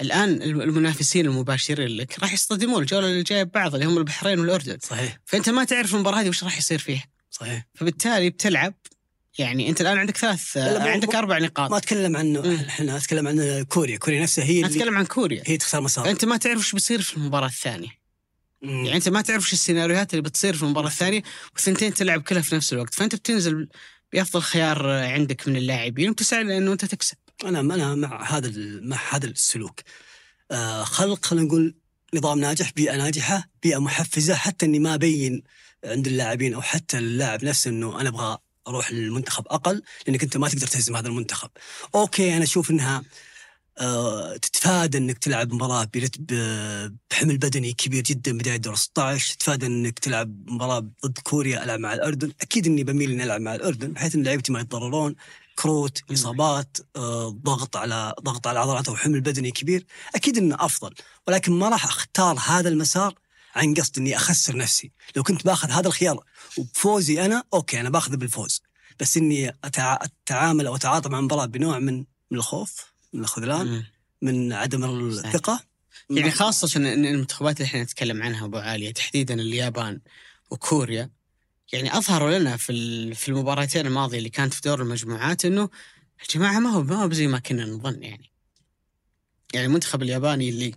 الآن المنافسين المباشرين لك راح يصطدمون الجولة اللي جاية ببعض اللي هم البحرين والأردن. صحيح. فأنت ما تعرف المباراة هذه وش راح يصير فيها. صحيح. فبالتالي بتلعب يعني أنت الآن عندك ثلاث عندك أربع نقاط. ما أتكلم مم. إحنا اتكلم عن كوريا. كوريا نفسها هي اللي اتكلم عن كوريا. هي تختار مسار. فأنت ما تعرف وش بيصير في المباراة الثانية. يعني انت ما تعرف السيناريوهات اللي بتصير في المباراة الثانية والثنتين تلعب كلها في نفس الوقت فأنت بتنزل بأفضل خيار عندك من اللاعبين وتسعى لأنه أنت تكسب. أنا أنا مع هذا مع هذا السلوك. آه خلق خلينا نقول نظام ناجح بيئة ناجحة بيئة محفزة حتى إني ما أبين عند اللاعبين أو حتى اللاعب نفسه إنه أنا أبغى أروح للمنتخب أقل لأنك أنت ما تقدر تهزم هذا المنتخب. أوكي أنا أشوف إنها تتفادى إنك تلعب مباراة آه، بحمل بدني كبير جدا بداية دور 16 تتفادى إنك تلعب مباراة ضد كوريا ألعب مع الأردن. أكيد إني بميل إني ألعب مع الأردن بحيث إن لعيبتي ما يتضررون. كروت. إصابات آه، ضغط على ضغط على العضلات أو حمل بدني كبير. أكيد إنه أفضل ولكن ما راح أختار هذا المسار عن قصد إني أخسر نفسي. لو كنت بأخذ هذا الخيار وبفوزي أنا okay أنا بأخذه بالفوز. بس إني. أتعامل أو أتعاطى مع المباراه بنوع من من الخوف؟ من الخذلان مم. من عدم الثقة يعني خاصة ان المنتخبات اللي إحنا نتكلم عنها أبو عالية تحديدا اليابان وكوريا يعني أظهروا لنا في في المباراتين الماضية اللي كانت في دور المجموعات إنه يا جماعة ما هو ما هو زي ما كنا نظن يعني. يعني المنتخب الياباني اللي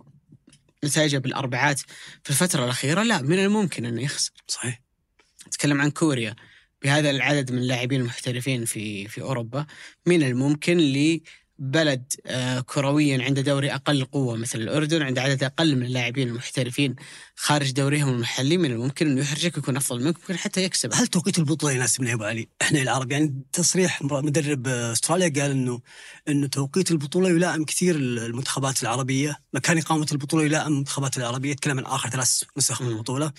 نتائجه بالأربعات في الفترة الأخيرة لا من الممكن إنه يخسر صحيح نتكلم عن كوريا بهذا العدد من اللاعبين المحترفين في في أوروبا من الممكن لبلد آه، كرويا عنده دوري أقل قوة مثل الأردن عند عدد أقل من اللاعبين المحترفين خارج دوريهم المحلي من الممكن انه يحرجك ويكون أفضل منك ممكن حتى يكسب هل توقيت البطولة يناسبنا يا ابو علي؟ إحنا العرب يعني تصريح مدرب أستراليا قال إنه إنه توقيت البطولة يلائم كثير المنتخبات العربية، مكان إقامة البطولة يلائم المنتخبات العربية، يتكلم عن آخر ثلاث نسخ من. البطولة.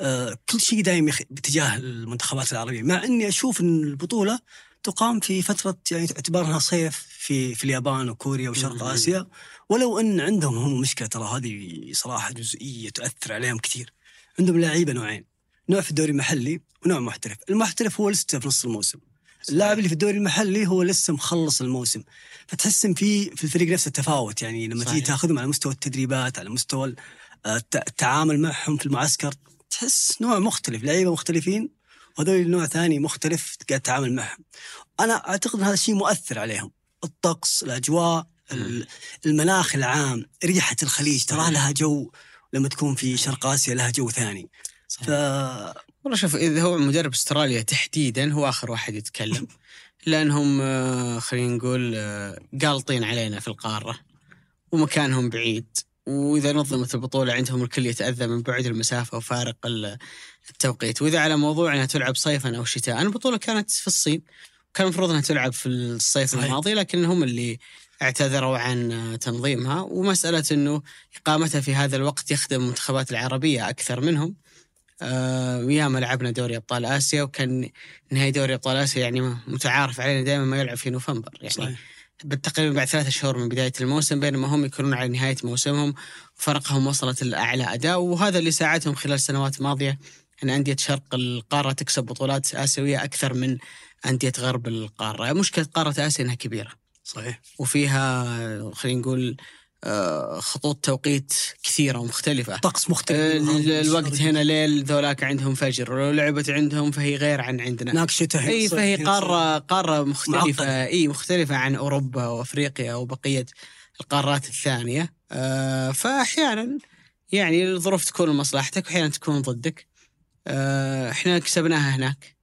آه كل شيء دايم يخ... باتجاه المنتخبات العربية، مع إني أشوف إن البطولة تقام في فترة يعني اعتبارها صيف في في اليابان وكوريا وشرق مم. آسيا، ولو أن عندهم هم مشكلة ترى هذه صراحة جزئية تؤثر عليهم كثير. عندهم لعيبه نوعين، نوع في الدوري المحلي ونوع محترف، المحترف هو لسه في نص الموسم. اللاعب اللي في الدوري المحلي هو لسه مخلص الموسم فتحس ان في في الفريق نفسه تفاوت يعني لما تيجي. تاخذهم على مستوى التدريبات على مستوى الت- التعامل معهم في المعسكر تحس نوع مختلف لعيبة مختلفين وهذول نوع ثاني مختلف قاعد تتعامل معهم. أنا أعتقد إن هذا الشيء مؤثر عليهم. الطقس الأجواء ال- المناخ العام ريحة الخليج. ترى صحيح. لها جو لما تكون في شرق آسيا لها جو ثاني. ف والله شوف إذا هو مدرب أستراليا تحديدا هو آخر واحد يتكلم. لأنهم آه، خلينا نقول آه، قالطين علينا في القارة. ومكانهم بعيد. وإذا نظمت البطولة عندهم الكل يتأذى من بعد المسافة وفارق التوقيت. وإذا على موضوع إنها تلعب صيفا أو شتاء البطوله كانت في الصين. كان المفروض إنها تلعب في الصيف صحيح. الماضي لكن هم اللي اعتذروا عن تنظيمها. ومسألة إنه إقامتها في هذا الوقت يخدم المنتخبات العربية أكثر منهم. آه، ياما لعبنا دوري أبطال آسيا وكان نهائي دوري أبطال آسيا يعني متعارف علينا دائما ما يلعب في نوفمبر. يعني صحيح. بالتقريبا بعد ثلاثة شهور من بداية الموسم بينما هم يكونون على نهاية موسمهم فرقهم وصلت لأعلى أداء. وهذا اللي ساعدهم خلال سنوات ماضية أن أندية شرق القارة تكسب بطولات آسيوية أكثر من أندية غرب القارة. مشكلة قارة آسيا أنها كبيرة. صحيح. وفيها خلينا نقول آه، خطوط توقيت كثيرة ومختلفة. طقس مختلف. ال- الوقت هنا ليل ذولاك عندهم فجر ولو لعبت عندهم فهي غير عن عندنا. هناك شتاء إي فهي قارة قارة مختلفة. إي مختلفة عن أوروبا وأفريقيا وبقية القارات الثانية. آه فأحيانا يعني الظروف تكون لمصلحتك وأحيانا تكون ضدك. آه إحنا كسبناها هناك.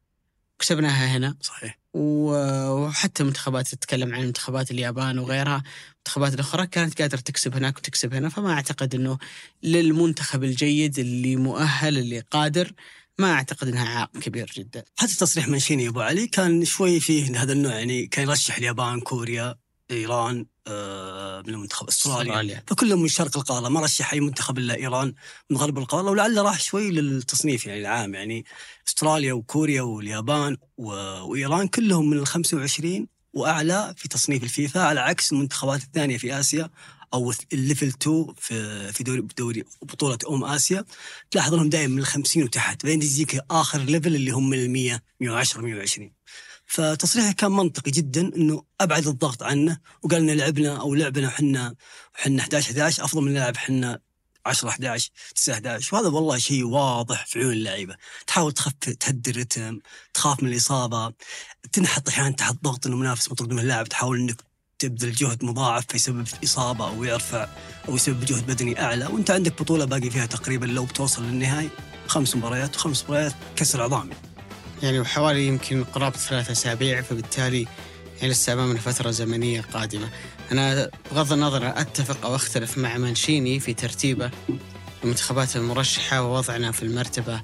كسبناها هنا. صحيح. وحتى منتخبات تتكلم عن منتخبات اليابان وغيرها. منتخبات الأخرى كانت قادرة تكسب هناك وتكسب هنا. فما أعتقد أنه للمنتخب الجيد اللي مؤهل اللي قادر ما أعتقد أنها عائق كبير جدا. حتى تصريح منشيني أبو علي كان شوي فيه هذا النوع يعني كان يرشح اليابان كوريا. إيران آه من المنتخب أستراليا. فكلهم من شرق القاره ما رشح أي منتخب إلا إيران من غرب القاره ولعل راح شوي للتصنيف يعني العام يعني أستراليا وكوريا واليابان. وإيران كلهم من ال 25 وأعلى في تصنيف الفيفا على عكس المنتخبات الثانية في آسيا أو ال level 2 في في دوري دوري بطولة أمم آسيا تلاحظ إنهم دائما من ال 50 وتحت بعدين يجيك آخر level اللي هم من ال 100 110 120 فتصريحه كان منطقي جدا إنه أبعد الضغط عنه. وقال إن لعبنا أو لعبنا وحنا وحنا 11 11 أفضل من نلعب حنا 10 11 9 11 وهذا والله شيء واضح في عيون اللعيبة. تحاول تخفف تهدي الرتم تخاف من الإصابة. تنحط أحيانا تحت ضغط إنه منافس مطرود من اللاعب. تحاول إنك تبذل جهد مضاعف فيسبب إصابة أو يرفع أو يسبب جهد بدني أعلى. وأنت عندك بطولة باقي فيها تقريبا لو بتوصل للنهائي خمس مباريات وخمس مباريات كسر عظام يعني وحوالي يمكن قرابة ثلاثة أسابيع فبالتالي يعني لسه أمامنا فترة زمنية قادمة أنا بغض النظر أتفق أو أختلف مع مانشيني في ترتيبه المنتخبات المرشحة ووضعنا في المرتبة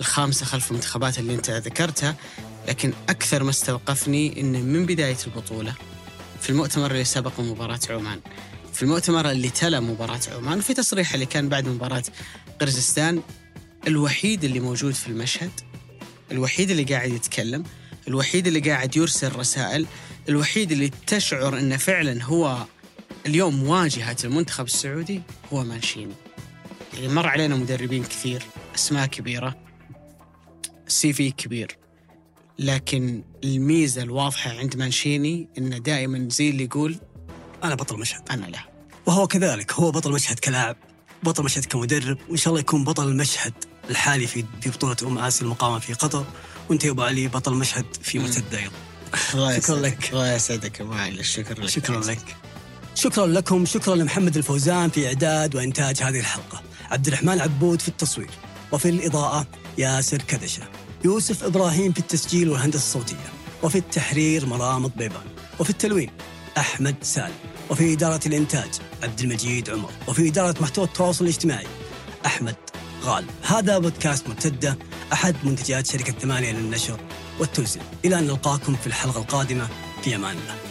الخامسة خلف المنتخبات اللي أنت ذكرتها لكن أكثر ما استوقفني أن من بداية البطولة في المؤتمر اللي سبق مباراة عمان. في المؤتمر اللي تلا مباراة عمان وفي تصريح اللي كان بعد مباراة قرزستان الوحيد اللي موجود في المشهد الوحيد اللي قاعد يتكلم الوحيد اللي قاعد يرسل رسائل الوحيد اللي تشعر إنه فعلا هو اليوم واجهة المنتخب السعودي هو مانشيني. يعني مر علينا مدربين كثير أسماء كبيرة سي في كبير. لكن الميزة الواضحة عند مانشيني إنه دائما زي اللي يقول أنا بطل مشهد. أنا له وهو كذلك هو بطل مشهد كلاعب بطل مشهد كمدرب وإن شاء الله يكون بطل المشهد. الحالي في في بطولة أم آسيا المقامه في قطر وأنت يا أبو علي بطل مشهد في مم. مرتد أيضا. شكرا لك. الله يسعدك أبو علي الشكر لك. شكرا لك. شكرا لكم شكرا لمحمد الفوزان في إعداد وإنتاج هذه الحلقة. عبد الرحمن عبود في التصوير. وفي الإضاءة ياسر كدشة. يوسف إبراهيم في التسجيل والهندسة الصوتية. وفي التحرير مرام الضيبان. وفي التلوين أحمد سالم. وفي إدارة الإنتاج عبد المجيد عمر. وفي إدارة محتوى التواصل الاجتماعي أحمد غالب هذا بودكاست مرتدة أحد منتجات شركة ثمانية للنشر والتوزيع. إلى أن نلقاكم في الحلقة القادمة في أمان الله.